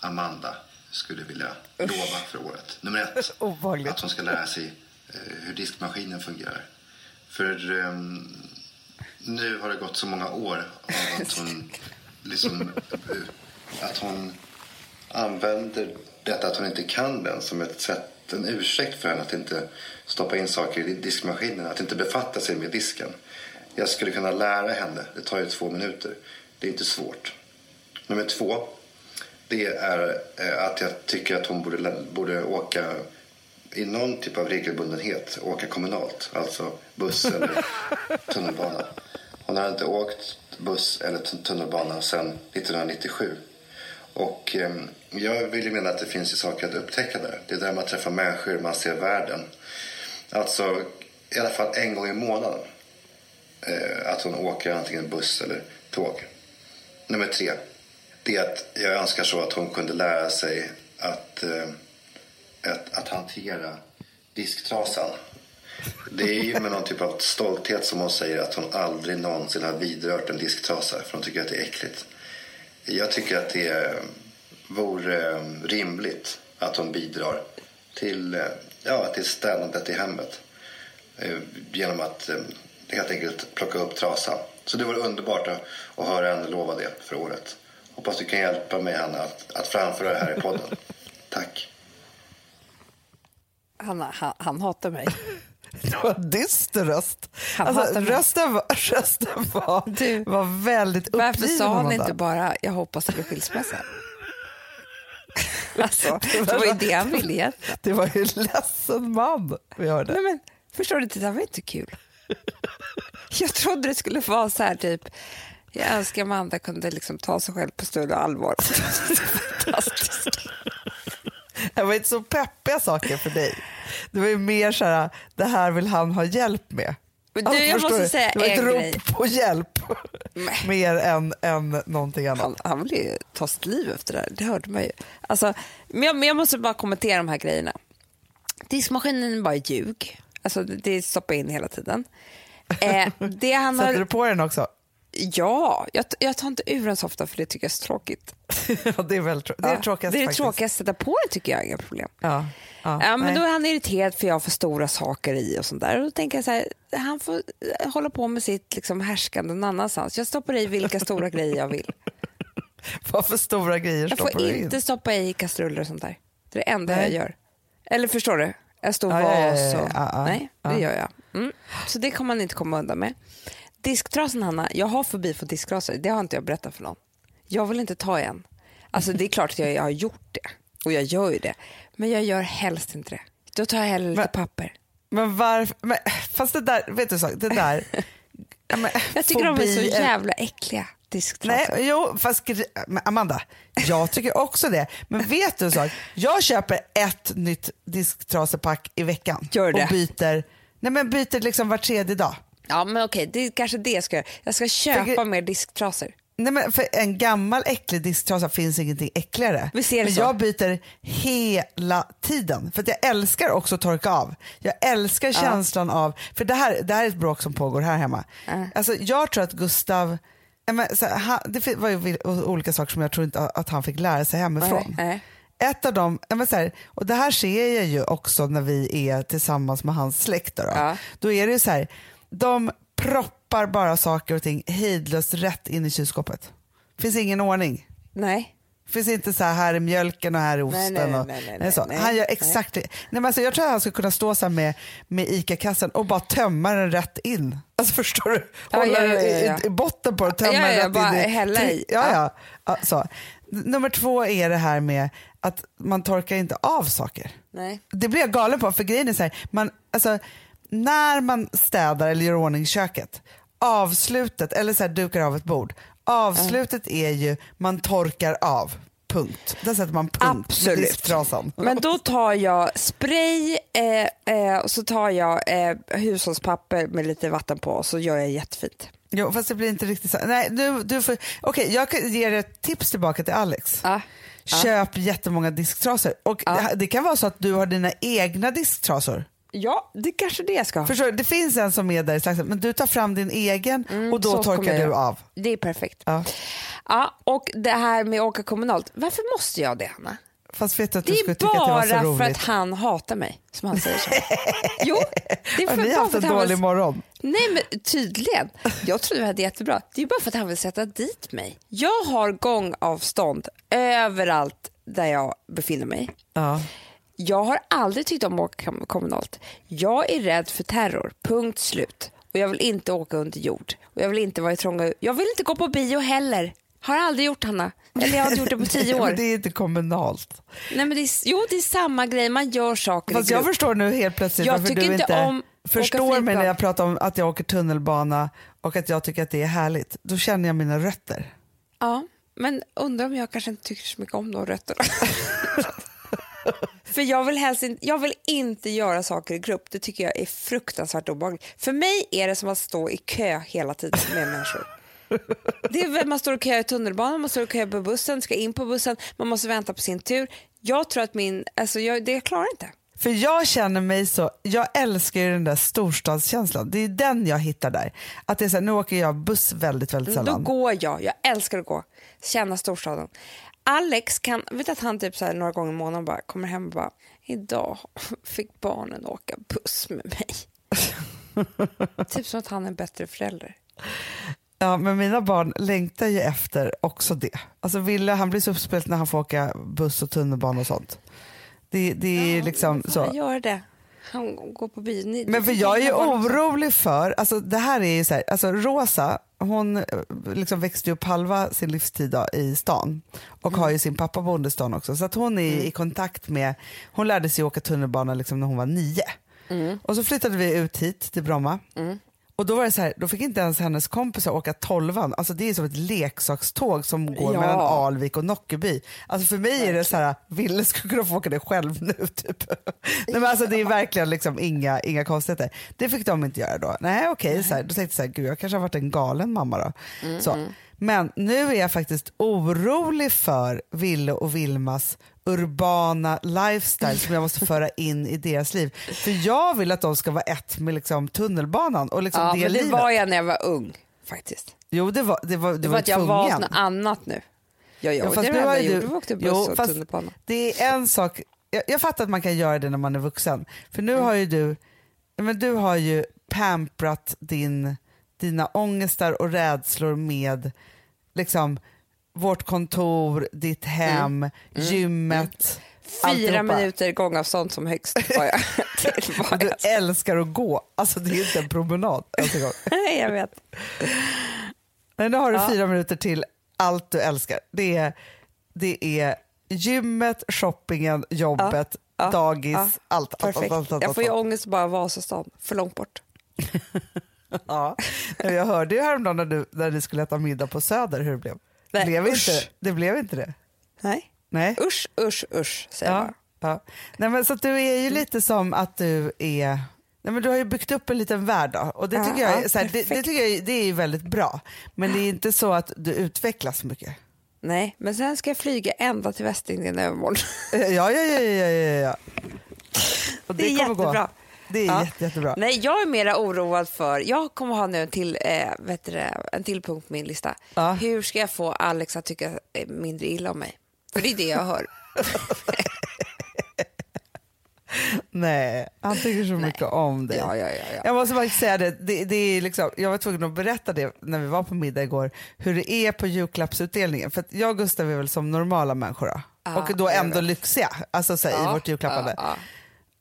C: Amanda skulle vilja lova för året. Nummer ett, [laughs] att hon ska lära sig eh, hur diskmaskinen fungerar. För ehm, nu har det gått så många år av att hon [laughs] liksom eh, att hon använder detta att hon inte kan den som ett sätt, en ursäkt för henne att inte stoppa in saker i diskmaskinen, att inte befatta sig med disken. Jag skulle kunna lära henne, det tar ju två minuter. Det är inte svårt. Nummer två, det är eh, att jag tycker att hon borde, borde åka i någon typ av regelbundenhet, åka kommunalt, alltså buss [laughs] eller tunnelbana. Hon har inte åkt buss eller tun- tunnelbana sedan 1997. Och eh, jag vill ju mena att det finns ju saker att upptäcka där. Det är där man träffar människor, man ser världen. Alltså i alla fall en gång i månaden. Eh, att hon åker antingen buss eller tåg. Nummer tre. Det är att jag önskar så att hon kunde lära sig att, eh, att, att hantera disktrasan. Det är ju med någon typ av stolthet som hon säger att hon aldrig någonsin har vidrört en disktrasa för hon tycker att det är äckligt. Jag tycker att det vore eh, rimligt att hon bidrar till, eh, ja, till städandet i hemmet eh, genom att helt enkelt plocka upp trasan. Så det vore underbart att, att höra henne lova det för året. Hoppas du kan hjälpa mig Hanna att, att framföra det här i podden. Tack.
B: Han, han, han hatar mig. [laughs]
A: Det var dyster röst.
B: Han
A: Alltså, rösten var, [laughs] rösten var, [laughs]
B: Du,
A: var väldigt uppgiven.
B: Varför sa han inte bara jag hoppas det blir skilsmässa? alltså, det var ju det han ville egentligen.
A: Det var ju en ledsen man vi hörde.
B: Nej, men, förstår du, det där var inte kul. Jag trodde det skulle vara så här typ, jag önskar Amanda kunde liksom ta sig själv på större allvar. Fantastiskt. [laughs]
A: Det var inte så peppiga saker för dig. Det var ju mer så här, det här vill han ha hjälp med.
B: Men du, jag måste
A: du?
B: säga
A: det var ett rop
B: grej.
A: på hjälp
B: Nej. [laughs]
A: mer än, än någonting annat.
B: Han, han ville ju ta sitt liv efter det här, det hörde man ju. Alltså, men, jag, men jag måste bara kommentera de här grejerna. Diskmaskinen bara ljug. Alltså, det- det stoppar in hela tiden. Eh, det han [laughs]
A: Sätter
B: har,
A: du på den också?
B: Ja, jag, jag tar inte ur den så ofta för det tycker jag är så tråkigt. [laughs]
A: Ja, det är väl trå- det är det tråkigaste
B: det är det tråkigaste, sätta på den tycker jag, inga problem.
A: Ja, ja,
B: Ja, men
A: nej.
B: då är han irriterad för jag har för stora saker i och sånt där. Och då tänker jag så här, han får eh, hålla på med sitt liksom härskande någon annanstans. Jag stoppar i vilka stora grejer jag vill. [laughs]
A: Vad för stora grejer
B: Jag
A: stoppar
B: får
A: du in?
B: inte stoppa i kastruller och sånt där. Det är det enda
A: Nej.
B: jag gör. Eller förstår du? En stor
A: Ja, ja, ja,
B: vas
A: ja,
B: och...
A: ja, ja.
B: Nej, det
A: Ja.
B: gör jag. Mm. Så det kommer man inte komma undan med. Disktrasan Hanna, jag har förbi för disktrasor. Det har inte jag berättat för någon. Jag vill inte ta en. Alltså det är klart att jag, jag har gjort det. Och jag gör ju det. Men jag gör helst inte det. Då tar jag hellre lite
A: Men-
B: papper.
A: Men varför? Men, fast det där, vet du så, det där. men, [laughs]
B: Jag tycker de är så
A: fobi
B: jävla äckliga, disktrasor.
A: Nej, jo, fast Amanda, jag tycker också det. Men vet du en sak? Jag köper ett nytt disktrasepack i veckan
B: Gör det.
A: och byter, nej men byter liksom var tredje dag.
B: Ja men okej, det är kanske det jag ska göra. Jag ska köpa
A: För-
B: mer disktrasor.
A: Nej, men för en gammal äcklig disktrasa finns ingenting äckligare.
B: Är det
A: men
B: så?
A: jag byter hela tiden. För jag älskar också att torka av. Jag älskar känslan av, för det här, det här är ett bråk som pågår här hemma. Alltså, jag tror att Gustav, ja, men, så, han, det var ju olika saker som jag tror inte att han fick lära sig hemifrån.
B: Nej, nej.
A: Ett av dem, ja, men så här, och det här ser jag ju också när vi är tillsammans med hans släkt. Då, då.
B: Ja.
A: då är det ju så här, de proppar bara saker och ting hejdlöst rätt in i kylskåpet. finns ingen ordning.
B: Nej.
A: finns inte så här, här är mjölken och här är osten.
B: Nej, nej,
A: och,
B: nej, nej,
A: nej, så.
B: nej,
A: han gör
B: nej.
A: exakt det. Nej, men alltså, jag tror att han skulle kunna stå så med, med ICA-kassen och bara tömma den rätt in. Alltså förstår du?
B: Ja,
A: Hålla
B: ja, ja,
A: i-
B: ja.
A: i, i botten på den, tömma
B: Ja,
A: den
B: ja,
A: rätt
B: bara
A: in i.
B: hälla i.
A: Ja,
B: Ja.
A: ja. ja så. Nummer två är det här med att man torkar inte av saker.
B: Nej.
A: Det blir jag galen på för grejen är så här, man, alltså, när man städar eller gör ordning köket, avslutet eller så här, dukar av ett bord, avslutet är ju man torkar av. Punkt. Där sätter man punkt
B: Absolut. Men då tar jag spray eh, eh, och så tar jag eh, hushållspapper med lite vatten på och så gör jag jättefint.
A: Jo, fast det blir inte riktigt så. Nej, du, du får, okej, jag kan ge dig ett tips tillbaka till Alex.
B: Ja.
A: köp jättemånga disktrasor. Och
B: Ja.
A: det, det kan vara så att du har dina egna disktrasor.
B: Ja, det kanske det jag ska ha.
A: Förstår du? Det finns en som är där i slagsmålet, men du tar fram din egen och då
B: Mm, så kommer
A: torkar du av.
B: Det är perfekt.
A: Ja.
B: Ja, och det här med att åka kommunalt. Varför måste jag det, Hanna?
A: Fast vet du att
B: Det
A: du
B: är
A: skulle tycka att det var
B: bara
A: så
B: för
A: roligt.
B: att han hatar mig, som han säger så. [laughs] jo, det är
A: Har
B: för,
A: ni
B: bara
A: haft
B: för
A: en dålig
B: vill...
A: morgon?
B: Nej, men tydligen. Jag trodde vi hade jättebra. Det är bara för att han vill sätta dit mig. Jag har gångavstånd överallt där jag befinner mig.
A: Ja.
B: Jag har aldrig tyckt om att åka kom- kommunalt. Jag är rädd för terror, punkt slut. Och jag vill inte åka under jord. Och jag vill inte vara i trånga... Jag vill inte gå på bio heller. Har aldrig gjort, Hanna. Eller jag har inte gjort det på tio [laughs] år.
A: Det är inte kommunalt.
B: Nej, men det är, jo, det är samma grej. Man gör saker
A: Fast jag förstår nu helt plötsligt
B: Jag
A: varför du
B: inte
A: inte
B: om
A: förstår mig när jag pratar om att jag åker tunnelbana och att jag tycker att det är härligt. Då känner jag mina rötter.
B: Ja, men undrar om jag kanske inte tycker så mycket om de rötterna. [laughs] För jag vill, helst inte, jag vill inte göra saker i grupp. Det tycker jag är fruktansvärt obehagligt. För mig är det som att stå i kö hela tiden med människor. Det är väl, man står och köar i tunnelbanan, man står och köar på bussen, ska in på bussen, man måste vänta på sin tur. Jag tror att min, alltså jag, det jag klarar inte.
A: För jag känner mig så, jag älskar ju den där storstadskänslan. Det är den jag hittar där. Att det är så här, nu åker jag buss väldigt, väldigt
B: Då
A: sällan.
B: går jag, jag älskar att gå, känna storstaden. Alex kan, vet att han typ så här några gånger i månaden bara kommer hem och bara, idag fick barnen åka buss med mig. [laughs] typ som att han är en bättre förälder.
A: Ja, men mina barn längtar ju efter också det. Alltså Ville han blir så uppspelt när han får åka buss och tunnelbana och sånt. Det, det är liksom så.
B: Han gör det. Han går på. Ni,
A: Men för jag är ju orolig för, alltså det här är ju så här, alltså Rosa hon eh, liksom växte upp halva sin livstid då, i stan och har ju sin pappa boende i stan också så att hon är i kontakt med, hon lärde sig åka tunnelbana liksom när hon var nio. Och så flyttade vi ut hit till Bromma och då var det så här, då fick inte ens hennes kompisar åka tolvan, alltså det är som ett leksakståg som går
B: Ja.
A: mellan Alvik och Nockeby. Alltså för mig är det så här, Ville skulle kunna få åka det själv nu typ. [laughs] Nej, men alltså det är verkligen liksom inga, inga konstigheter. Det fick de inte göra då. Nej okej, så här, då tänkte jag så här, gud jag kanske har varit en galen mamma då. Så. Men nu är jag faktiskt orolig för Ville och Vilmas urbana lifestyle som jag måste föra in i deras liv. För jag vill att de ska vara ett med liksom tunnelbanan och liksom
B: Ja,
A: det
B: men det
A: livet.
B: var jag när jag var ung faktiskt.
A: Jo det var, det var, det
B: Det
A: var
B: var att jag
A: tvungen.
B: valt något annat nu. Ja, ja,
A: Ja, fast
B: det
A: har
B: det enda jag
A: du-
B: gjorde. Åkte buss
A: Jo,
B: och tunnelbana.
A: Det är en sak, jag, jag fattar att man kan göra det när man är vuxen. För nu har ju du, men du har ju pamprat din, dina ångestar och rädslor med liksom vårt kontor, ditt hem, gymmet.
B: Fyra
A: alltihopa.
B: minuter gångavstånd som högst var jag. [laughs] till var
A: Du
B: jag.
A: älskar att gå, alltså det är inte en promenad. [laughs]
B: Nej, jag vet.
A: Men nu har du
B: Ja.
A: fyra minuter till allt du älskar. Det är, det är gymmet, shoppingen, jobbet,
B: Ja,
A: dagis,
B: ja.
A: allt. allt, allt,
B: Perfekt.
A: allt, allt,
B: Jag får ju
A: allt.
B: ångest bara Vasastan, för långt bort. [laughs]
A: Ja. Jag hörde ju häromdagen när, du, när ni skulle äta middag på Söder hur det blev.
B: Nej,
A: blev
B: usch.
A: inte, det blev inte det.
B: Nej.
A: Nej.
B: Usch, usch, usch, säger jag
A: Ja.
B: bara.
A: Ja. Nej, men så du är ju lite som att du är Nej, men du har ju byggt upp en liten värld då, och det tycker, jag,
B: ja,
A: så här, det, det tycker jag det är ju väldigt bra. Men det är inte så att du utvecklas så mycket.
B: Nej, men sen ska jag flyga ända till Västindien i övermorgon.
A: Ja, ja, ja, ja, ja, ja, ja. [laughs] Och
B: Det är
A: kommer gå. Det är
B: Ja.
A: jätte, jättebra.
B: Nej, jag är mera oroad för, jag kommer ha nu en till, eh, vet du, en till punkt på min lista.
A: Ja.
B: Hur ska jag få Alex att tycka eh, mindre illa om mig? För det är det jag hör. [laughs]
A: Nej, han tycker så mycket om dig.
B: Ja, ja, ja, ja.
A: Jag måste faktiskt säga det, det, det är liksom, jag var tvungen att berätta det när vi var på middag igår, hur det är på julklappsutdelningen. För jag och Gustav är väl som normala människor då.
B: Ja,
A: och då ändå lyxiga alltså, så här, i vårt julklappande.
B: Ja, ja.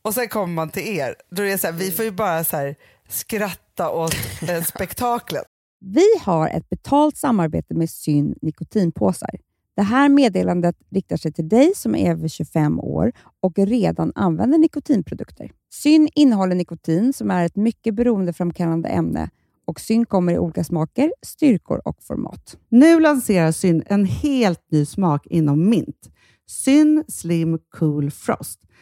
A: Och sen kommer man till er, då är det så här, vi får ju bara så här, skratta åt eh, [laughs] spektaklet.
D: Vi har ett betalt samarbete med Syn nikotinpåsar. Det här meddelandet riktar sig till dig som är över 25 år och redan använder nikotinprodukter. Syn innehåller nikotin som är ett mycket beroendeframkallande ämne och Syn kommer i olika smaker, styrkor och format.
E: Nu lanserar Syn en helt ny smak inom mint. Syn Slim Cool Frost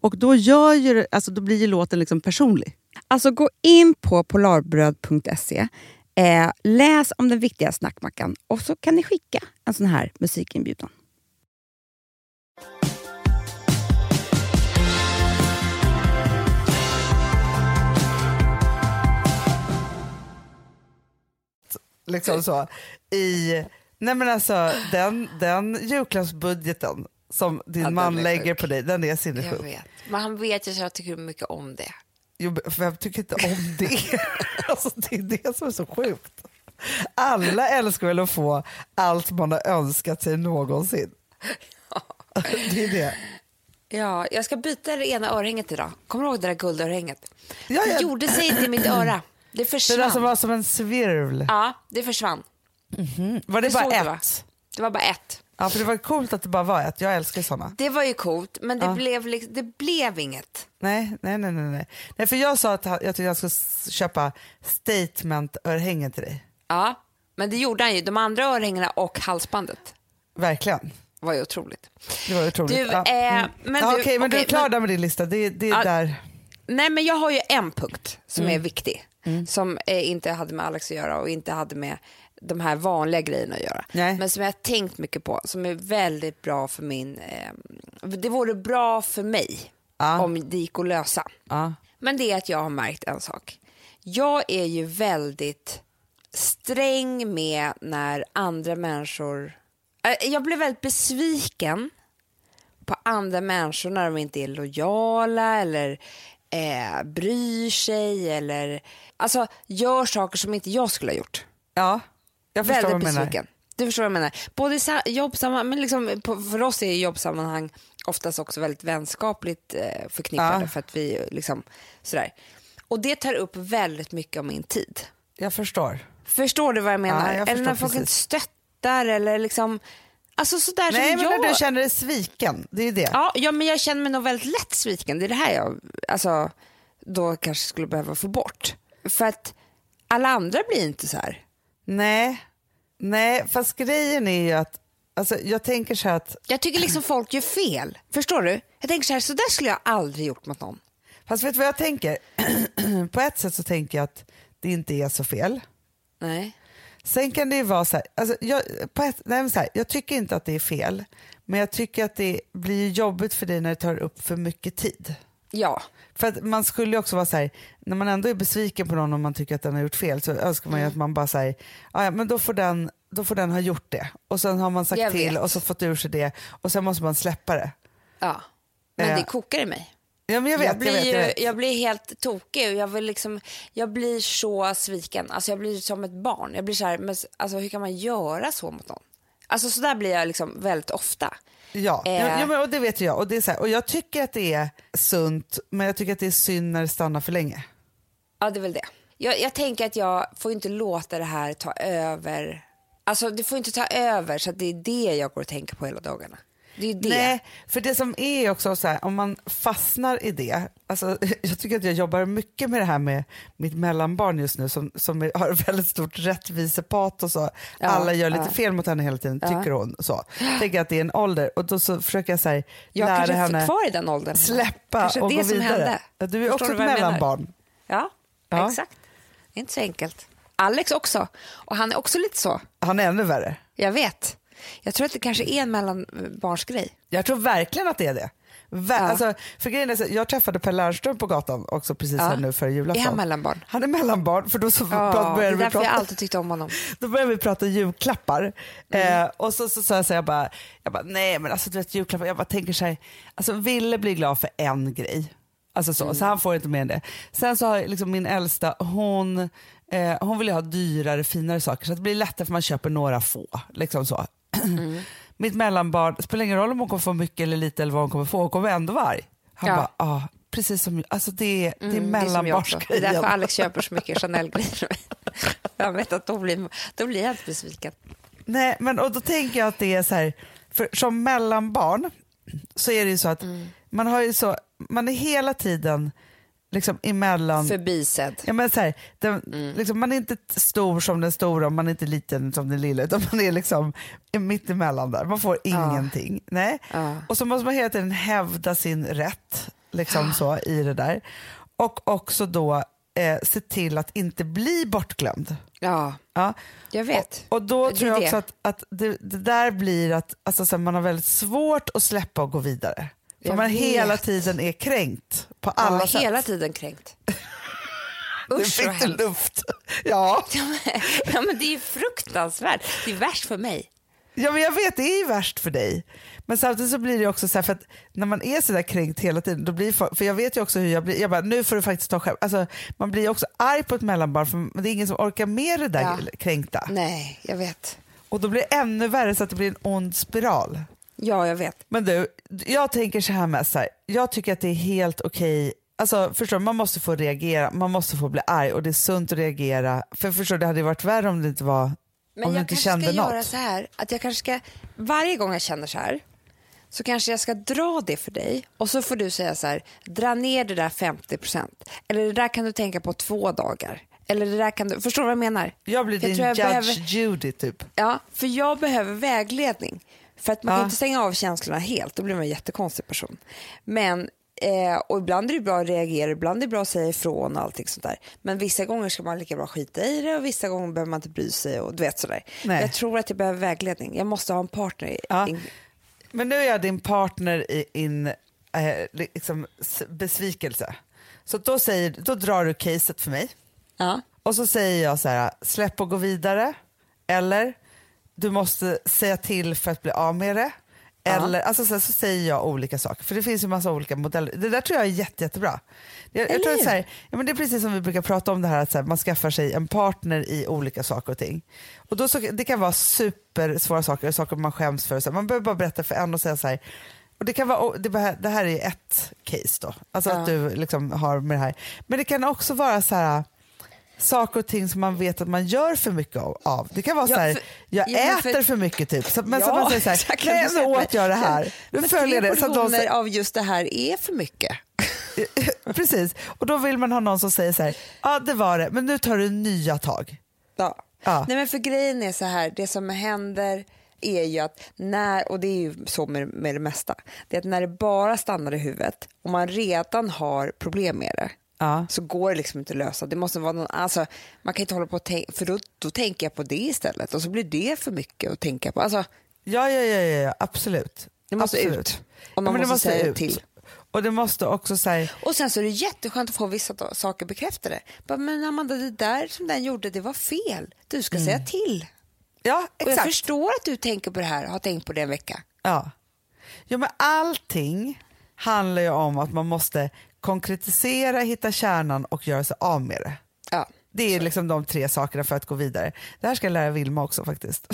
E: Och då, gör ju, det- alltså, då blir ju låten liksom personlig.
B: Alltså gå in på polarbröd.se, eh, läs om den viktiga snackmackan och så kan ni skicka en sån här musikinbjudan.
A: liksom så, i, nej men alltså den, den julklappsbudgeten som din
F: Ja,
A: man lägger
F: sjuk.
A: på dig, den är
F: Jag
A: sinnessjuk.
F: vet. Men han vet ju att jag tycker mycket om det.
A: Jo, jag tycker inte om det. [laughs] alltså, det är det som är så sjukt. Alla älskar väl att få allt man har önskat sig någonsin. det är det.
F: Ja, jag ska byta det ena örhänget idag. Kommer du ihåg det där guldörhänget?
A: Ja,
F: Det
A: ja.
F: gjorde sig inte i mitt öra. Det
A: Det
F: försvann.
A: där som var som en svirvl.
F: Ja, det försvann.
A: Var det,
F: Det
A: bara
F: såg du, va?
A: ett?
F: Det var bara ett.
A: Ja, för det var coolt att det bara var ett. Jag älskar sådana.
B: Det var ju coolt, men det,
A: Ja.
B: blev, liksom, det blev inget.
A: Nej, nej, nej, nej, nej. För jag sa att jag tyckte jag skulle köpa statement-örhängen till dig.
B: Ja, men det gjorde han ju. De andra örhängena och halsbandet
A: Verkligen.
B: var ju otroligt.
A: Det var otroligt.
B: Du,
A: ja.
B: eh, men
A: ja,
B: du-
A: okej, men du är
B: okej,
A: klar
B: men-
A: där med din lista. Det, det är
B: Ja,
A: där.
B: Nej, men jag har ju en punkt som
A: Mm.
B: är viktig. Som eh, inte hade med Alex att göra och inte hade med de här vanliga grejerna att göra.
A: Nej.
B: Men som jag har tänkt mycket på, som är väldigt bra för min... Eh, det vore bra för mig
A: Ja.
B: om det gick att lösa.
A: Ja.
B: Men det är att jag har märkt en sak. Jag är ju väldigt sträng med när andra människor... Eh, Jag blir väldigt besviken på andra människor när de inte är lojala eller eh, bryr sig eller alltså gör saker som inte jag skulle ha gjort.
A: ja, jag förstår
B: Väldigt besviken. Du förstår vad jag menar. Både i sa- jobbsammanhang, men liksom, på, för oss är jobbsammanhang oftast också väldigt vänskapligt eh, förknippade
A: Ja.
B: för att vi liksom sådär. Och det tar upp väldigt mycket av min tid.
A: Jag förstår.
B: Förstår du vad jag menar?
A: Ja, jag
B: eller när folk inte
A: precis.
B: stöttar eller liksom, alltså sådär
A: Nej,
B: som
A: men
B: jag.
A: när du känner dig sviken. Det är ju det.
B: Ja, ja, men jag känner mig nog väldigt lätt sviken. Det är det här jag alltså, då kanske skulle behöva få bort. För att alla andra blir inte så här.
A: Nej. Nej, fast grejen är ju att alltså, jag tänker så här att
B: Jag tycker liksom folk gör fel. Förstår du? Jag tänker så här, så där skulle jag aldrig gjort mot någon.
A: Fast vet du vad jag tänker? [clears throat] På ett sätt så tänker jag att det inte är så fel.
B: Nej.
A: Sen kan det ju vara så här, alltså jag, på ett, nej så här, jag tycker inte att det är fel, men jag tycker att det blir jobbigt för dig när det tar upp för mycket tid.
B: Ja.
A: För att man skulle också vara så här, när man ändå är besviken på någon och man tycker att den har gjort fel så önskar man ju att man bara säger, ja men då får, den, då får den ha gjort det. Och sen har man sagt
B: Jag
A: till och så fått ur sig det och sen måste man släppa det.
B: ja. Men
A: Eh,
B: det kokar i mig.
A: Ja men jag vet,
B: jag,
A: jag,
B: blir
A: vet, jag vet.
B: jag blir helt tokig och jag, vill liksom, jag blir så sviken. Alltså jag blir som ett barn. Jag blir så här, men, alltså, hur kan man göra så mot någon? Alltså så där blir jag liksom väldigt ofta.
A: Ja,
B: Eh.
A: ja, men, och det vet jag. Och, det är så här, och jag tycker att det är sunt, men jag tycker att det är synd när det stannar för länge.
B: Ja, det är väl det. Jag, jag tänker att jag får inte låta det här ta över. Alltså det får inte ta över så att det är det jag går och tänker på hela dagarna. Det är det.
A: Nej, för det som är också så här, om man fastnar i det, alltså, [laughs] jag tycker att jag jobbar mycket med det här med mitt mellanbarn just nu som, som är- har [laughs] väldigt stort rättvisepatos och
B: Ja,
A: alla gör lite
B: ja.
A: fel mot henne hela tiden,
B: Ja.
A: tycker hon. Så. Tänker att det är en ålder och då så försöker jag så här,
B: jag
A: lära henne
B: kvar i den åldern.
A: släppa
B: Kanske
A: och
B: det
A: gå
B: som
A: vidare.
B: hände.
A: Du är
B: Förstår
A: också
B: du
A: ett mellanbarn.
B: Ja,
A: Ja.
B: exakt. Det är inte så enkelt. Alex också. Och han är också lite så.
A: Han är ännu värre.
B: Jag vet. Jag tror att det kanske är en mellanbarnsgrej.
A: Jag tror verkligen att det är det. Ver-
B: Ja.
A: alltså, för grejen är så, jag träffade Per Lernström på gatan också precis
B: Ja.
A: här nu före julafton.
B: Är han mellanbarn?
A: Han är mellanbarn för då så
B: Ja,
A: började vi prata.
B: jag alltid tyckte om honom. [laughs]
A: Då började vi prata julklappar.
B: Mm.
A: Eh, och så sa så, så jag bara, jag bara, nej men alltså du vet julklappar, jag bara tänker så här, alltså Ville blir glad för en grej. Alltså så,
B: Mm.
A: så han får inte mer än det. Sen så har liksom min äldsta, hon, eh, hon vill ju ha dyrare, finare saker så det blir lättare för man köper några få. Liksom så.
B: Mm.
A: Mitt mellanbarn, det spelar ingen roll om hon kommer få mycket eller lite eller vad hon kommer få, hon kommer ändå vara arg. Han
B: Ja.
A: bara, ah, precis som, alltså det, är
B: Mm, det är också. Det är
A: mellanbarnsgrejen.
B: därför Alex köper så mycket Chanel-grejer. [laughs] Jag vet att då blir, då blir jag inte besviken.
A: Nej, men och då tänker jag att det är så här, för som mellanbarn så är det ju så att
B: Mm.
A: man har ju så, man är hela tiden liksom emellan,
B: Förbisedd.
A: ja, men så här, den,
B: Mm.
A: liksom, man är inte stor som den stora och man är inte liten som den lilla utan man är liksom mitt emellan där, man får ingenting. Nej.
B: Ja.
A: Och så måste man hela tiden hävda sin rätt liksom så, i det där. Och också då eh, se till att inte bli bortglömd.
B: Ja,
A: Ja.
B: jag vet.
A: Och, och då
B: Det
A: tror jag
B: det.
A: också att, att det, det där blir att alltså, man har väldigt svårt att släppa och gå vidare. För
B: Jag
A: man
B: vet.
A: hela tiden är kränkt på alla
B: ja,
A: sätt.
B: hela tiden kränkt.
A: Nu [laughs]
B: Usch
A: fick
B: vad
A: du luft. Ja. [laughs]
B: Ja, men det är ju fruktansvärt. Det är värst för mig.
A: ja, men jag vet, det är ju värst för dig. Men samtidigt så blir det också så här, för att när man är så där kränkt hela tiden, då blir folk, för jag vet ju också hur jag blir, jag bara, nu får du faktiskt ta själv. Alltså, man blir också arg på ett mellanbarn för det är ingen som orkar med det där
B: Ja.
A: kränkta.
B: Nej, jag vet.
A: Och då blir det ännu värre så att det blir en ond spiral.
B: Ja, jag vet.
A: Men du, jag tänker så här med så här, jag tycker att det är helt okej Alltså förstår du, man måste få reagera, man måste få bli arg och det är sunt att reagera. För förstår du, det hade varit värre om det inte var
B: Men
A: om du
B: jag
A: inte
B: kanske
A: kände
B: ska
A: något.
B: göra så här, att jag kanske ska, varje gång jag känner så här, så kanske jag ska dra det för dig och så får du säga så här, dra ner det där 50 procent. Eller det där kan du tänka på två dagar. Eller det där kan du, förstår du vad jag menar?
A: Jag blir
B: Jag
A: din
B: jag
A: Judge
B: behöver-
A: Judy typ.
B: Ja, för jag behöver vägledning. För att man
A: Ja.
B: kan inte stänga av känslorna helt, då blir man en jättekonstig person. Men, eh, och ibland är det bra att reagera, ibland är det bra att säga ifrån och allting sånt där. Men vissa gånger ska man lika bra skita i det och vissa gånger behöver man inte bry sig och du vet sådär.
A: Nej.
B: Jag tror att jag behöver vägledning, jag måste ha en partner.
A: Ja.
B: in-
A: Men nu är jag din partner i in, eh, liksom, besvikelse. Så då, säger, då drar du caset för mig
B: Ja.
A: och så säger jag så här, släpp och gå vidare. Eller du måste säga till för att bli av med det. Eller, alltså så, här, så säger jag olika saker, för det finns ju massa olika modeller. Det där tror jag är jätte, jättebra. Jag, jag tror att så här, ja, men det är precis som vi brukar prata om det här att så här, man skaffar sig en partner i olika saker och ting. Och då så, det kan vara supersvåra saker, saker man skäms för. Så här, man behöver bara berätta för en och säga så här, och det, kan vara, det, det här är ett case då, alltså
B: Ja.
A: att du liksom har med det här. Men det kan också vara så här saker och ting som man vet att man gör för mycket av-. Det kan vara
B: Ja,
A: så här,
B: för-
A: jag
B: ja,
A: äter
B: för-
A: för, mycket typ. Så, men så
B: Ja,
A: man säger så här,
B: exakt.
A: nej nu åt jag det här. [laughs] Nu
B: Men
A: följer det. Så att de,
B: av just det här är för mycket. [laughs]
A: precis, och då vill man ha någon som säger så här, ja det var det, men nu tar du nya tag.
B: Ja.
A: Ja.
B: Nej, men för grejen är så här, det som händer är ju att när, och det är ju så med, med det mesta, det är att när det bara stannar i huvudet och man redan har problem med det
A: Ja.
B: så går det liksom inte att lösa. Det måste vara någon, alltså, man kan inte hålla på och tänka, för då, då tänker jag på det istället och så blir det för mycket att tänka på. Alltså,
A: Ja, ja, ja, ja, ja absolut.
B: det måste
A: absolut.
B: ut. Och
A: Ja,
B: man
A: men det
B: måste, säga
A: ut.
B: till.
A: Och det måste också säga,
B: Och sen så är det jätteskönt att få vissa saker bekräftade. Men Amanda, det där som den gjorde, det var fel. Du ska säga till.
A: ja
B: Och jag
A: exakt.
B: förstår att du tänker på det här, har tänkt på det en vecka.
A: Ja. ja, men allting handlar ju om att man måste konkretisera, hitta kärnan och göra sig av med det.
B: Ja.
A: Det är liksom de tre sakerna för att gå vidare. Det här ska jag lära Vilma också faktiskt.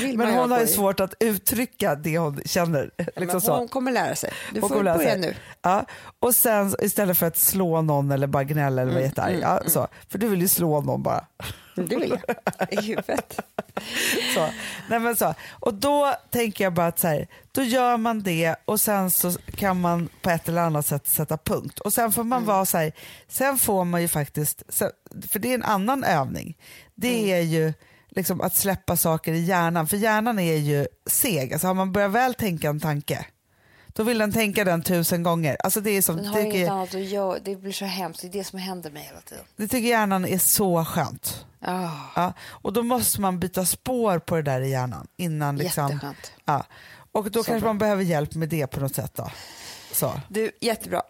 B: Vilma
A: men hon har ju svårt att uttrycka det hon känner. Liksom
B: Men
A: så.
B: hon kommer lära sig. Du
A: Hon
B: får
A: lära
B: börja
A: sig.
B: nu.
A: Ja. Och sen istället för att slå någon eller bara gnälla eller vara
B: Mm,
A: jättearg. Ja, så. För du vill ju slå någon bara.
B: Det vill jag. [laughs] I huvudet.
A: Så. Nej, men så. Och då tänker jag bara att så här, då gör man det och sen så kan man på ett eller annat sätt sätta punkt. Och sen får man
B: Mm.
A: vara så här, sen får man ju faktiskt, för det är en annan övning, det
B: Mm.
A: är ju liksom att släppa saker i hjärnan, för hjärnan är ju seg. Alltså har man börjat väl tänka en tanke, då vill den tänka den tusen gånger. Alltså det, är som,
B: Den har
A: tycker,
B: inget annat att göra. Det blir så hemskt. Det är det som händer mig hela tiden.
A: det tycker hjärnan är så skönt.
B: Oh,
A: Ja, och då måste man byta spår på det där i hjärnan innan liksom,
B: Jätteskönt.
A: Ja. Och då
B: Så
A: kanske
B: bra.
A: man behöver hjälp med det på något sätt då. Så.
B: Du, jättebra.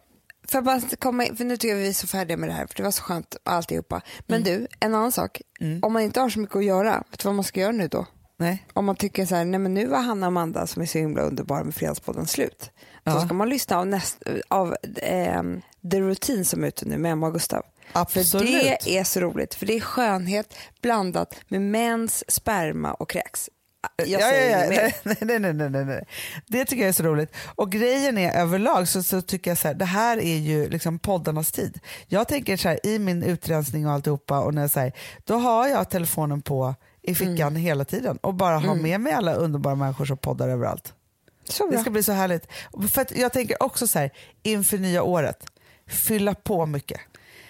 B: För, bara komma, in- för nu tycker jag vi är så färdiga med det här, för det var så skönt alltihopa. Men du, en annan sak. Om man inte har så mycket att göra, vet du vad man ska göra nu då?
A: Nej.
B: Om man tycker så här, nej men nu var Hanna och Amanda som är så himla underbara med Fredagspodden slut.
A: Ja.
B: ska man lyssna av, näst, av ehm, The Routine som är ute nu med Emma och Gustav. För
A: Absolut.
B: det är så roligt, för det är skönhet blandat med mens, sperma och kräks. Jag
A: ja,
B: säger
A: ja, ja. [laughs] Nej, nej, nej, nej, nej. Det tycker jag är så roligt. Och grejen är överlag så, så tycker jag så här, det här är ju liksom poddarnas tid. Jag tänker så här, i min utrensning och alltihopa, och när jag säger, då har jag telefonen på i fickan
B: Mm.
A: hela tiden och bara har med mig alla underbara människor som poddar överallt. Det ska bli så härligt. För att jag tänker också så här, inför nya året, fylla på mycket.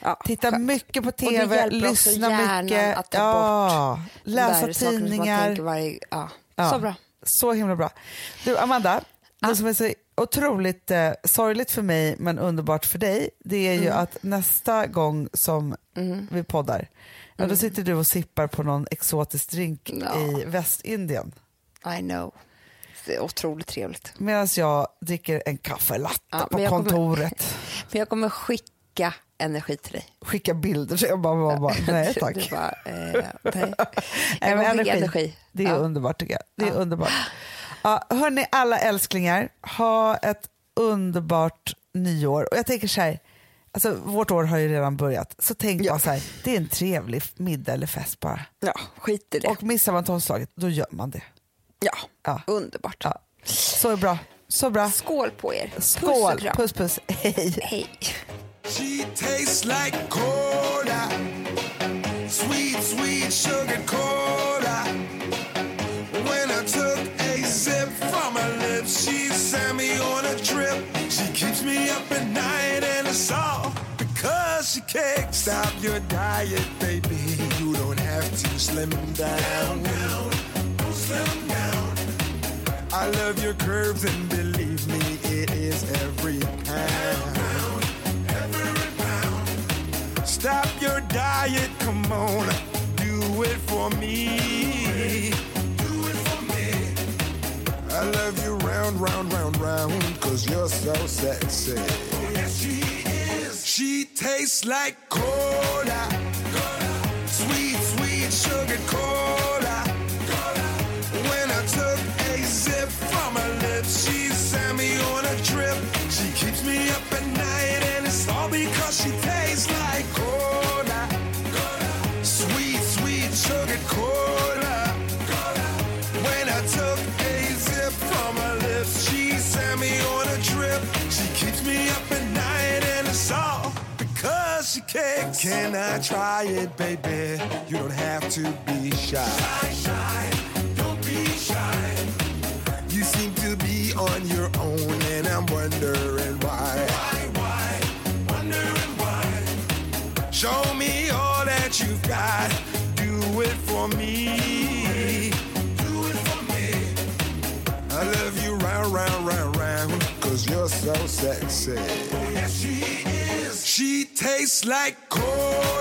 B: Ja,
A: Titta
B: skönt.
A: mycket på tv, lyssna mycket,
B: att ta
A: ja,
B: De
A: läsa tidningar.
B: Varje, ja.
A: Ja.
B: Så bra.
A: Så himla bra. Du Amanda, det som är så otroligt eh, sorgligt för mig men underbart för dig, det är ju
B: Mm.
A: att nästa gång som vi poddar, ja, då sitter du och sippar på någon exotisk drink
B: Mm. Ja.
A: i Västindien.
B: I know. Det är otroligt trevligt.
A: Medan jag dricker en kaffelatte
B: Ja, men
A: på
B: kommer-
A: kontoret. [laughs]
B: Men jag kommer skicka energi till dig.
A: Skicka bilder så jag bara, bara, bara nej [laughs] tack.
B: Bara, eh, [laughs] nej. Jag
A: men
B: kommer skicka energi.
A: Det är
B: Ja.
A: underbart tycker jag. Det är
B: Ja.
A: underbart. Ja, hörni alla älsklingar, ha ett underbart nyår. Och jag tänker så här, alltså vårt år har ju redan börjat, så tänk
B: ja.
A: bara så här, det är en trevlig middag eller fest bara.
B: Ja, skit i det.
A: Och missar man tolvslaget, då gör man det.
B: Ja,
A: ja.
B: underbart.
A: Ja. Så bra. Så bra.
B: Skål på er.
A: Skål.
B: Puss, och kram.
A: puss, puss. Hej.
B: Hej.
G: She tastes like cola Sweet, sweet sugar cola When I took a sip from her lips She sent me on a trip She keeps me up at night and it's all she can't stop your diet, baby. You don't have to slim down. Slim down. I love your curves, and believe me, it is every pound. Every pound. Stop your diet, come on, do it for me. Do it for me. I love you round, round, round, round, cause you're so sexy. Oh, yes, she is. She tastes like cola. Sweet, sweet sugar cola. When I took a sip from her kicks. Can I try it, baby? You don't have to be shy. Don't be shy. You seem to be on your own, and I'm wondering why. Why, why? Wondering why. Show me all that you've got. Do it for me. Do it for me. I love you round, round, round, round, cause you're so sexy. yes, she is. She tastes like cola.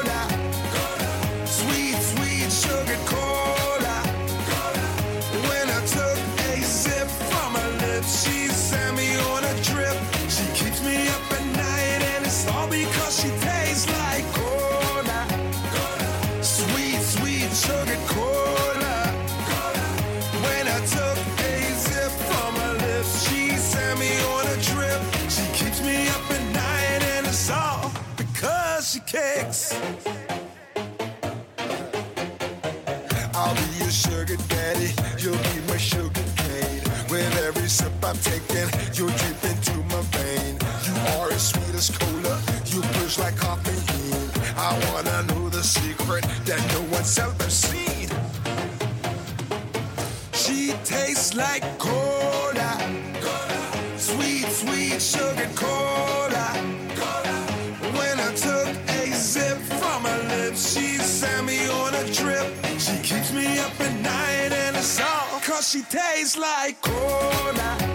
G: I'm taking, you'll drip into my vein. You are as sweet as cola, you push like caffeine. I wanna know the secret that no one's ever seen. She tastes like cola, sweet, sweet sugar cola. When I took a sip from her lips, she sent me on a trip. She keeps me up at night, and it's all cause she tastes like cola.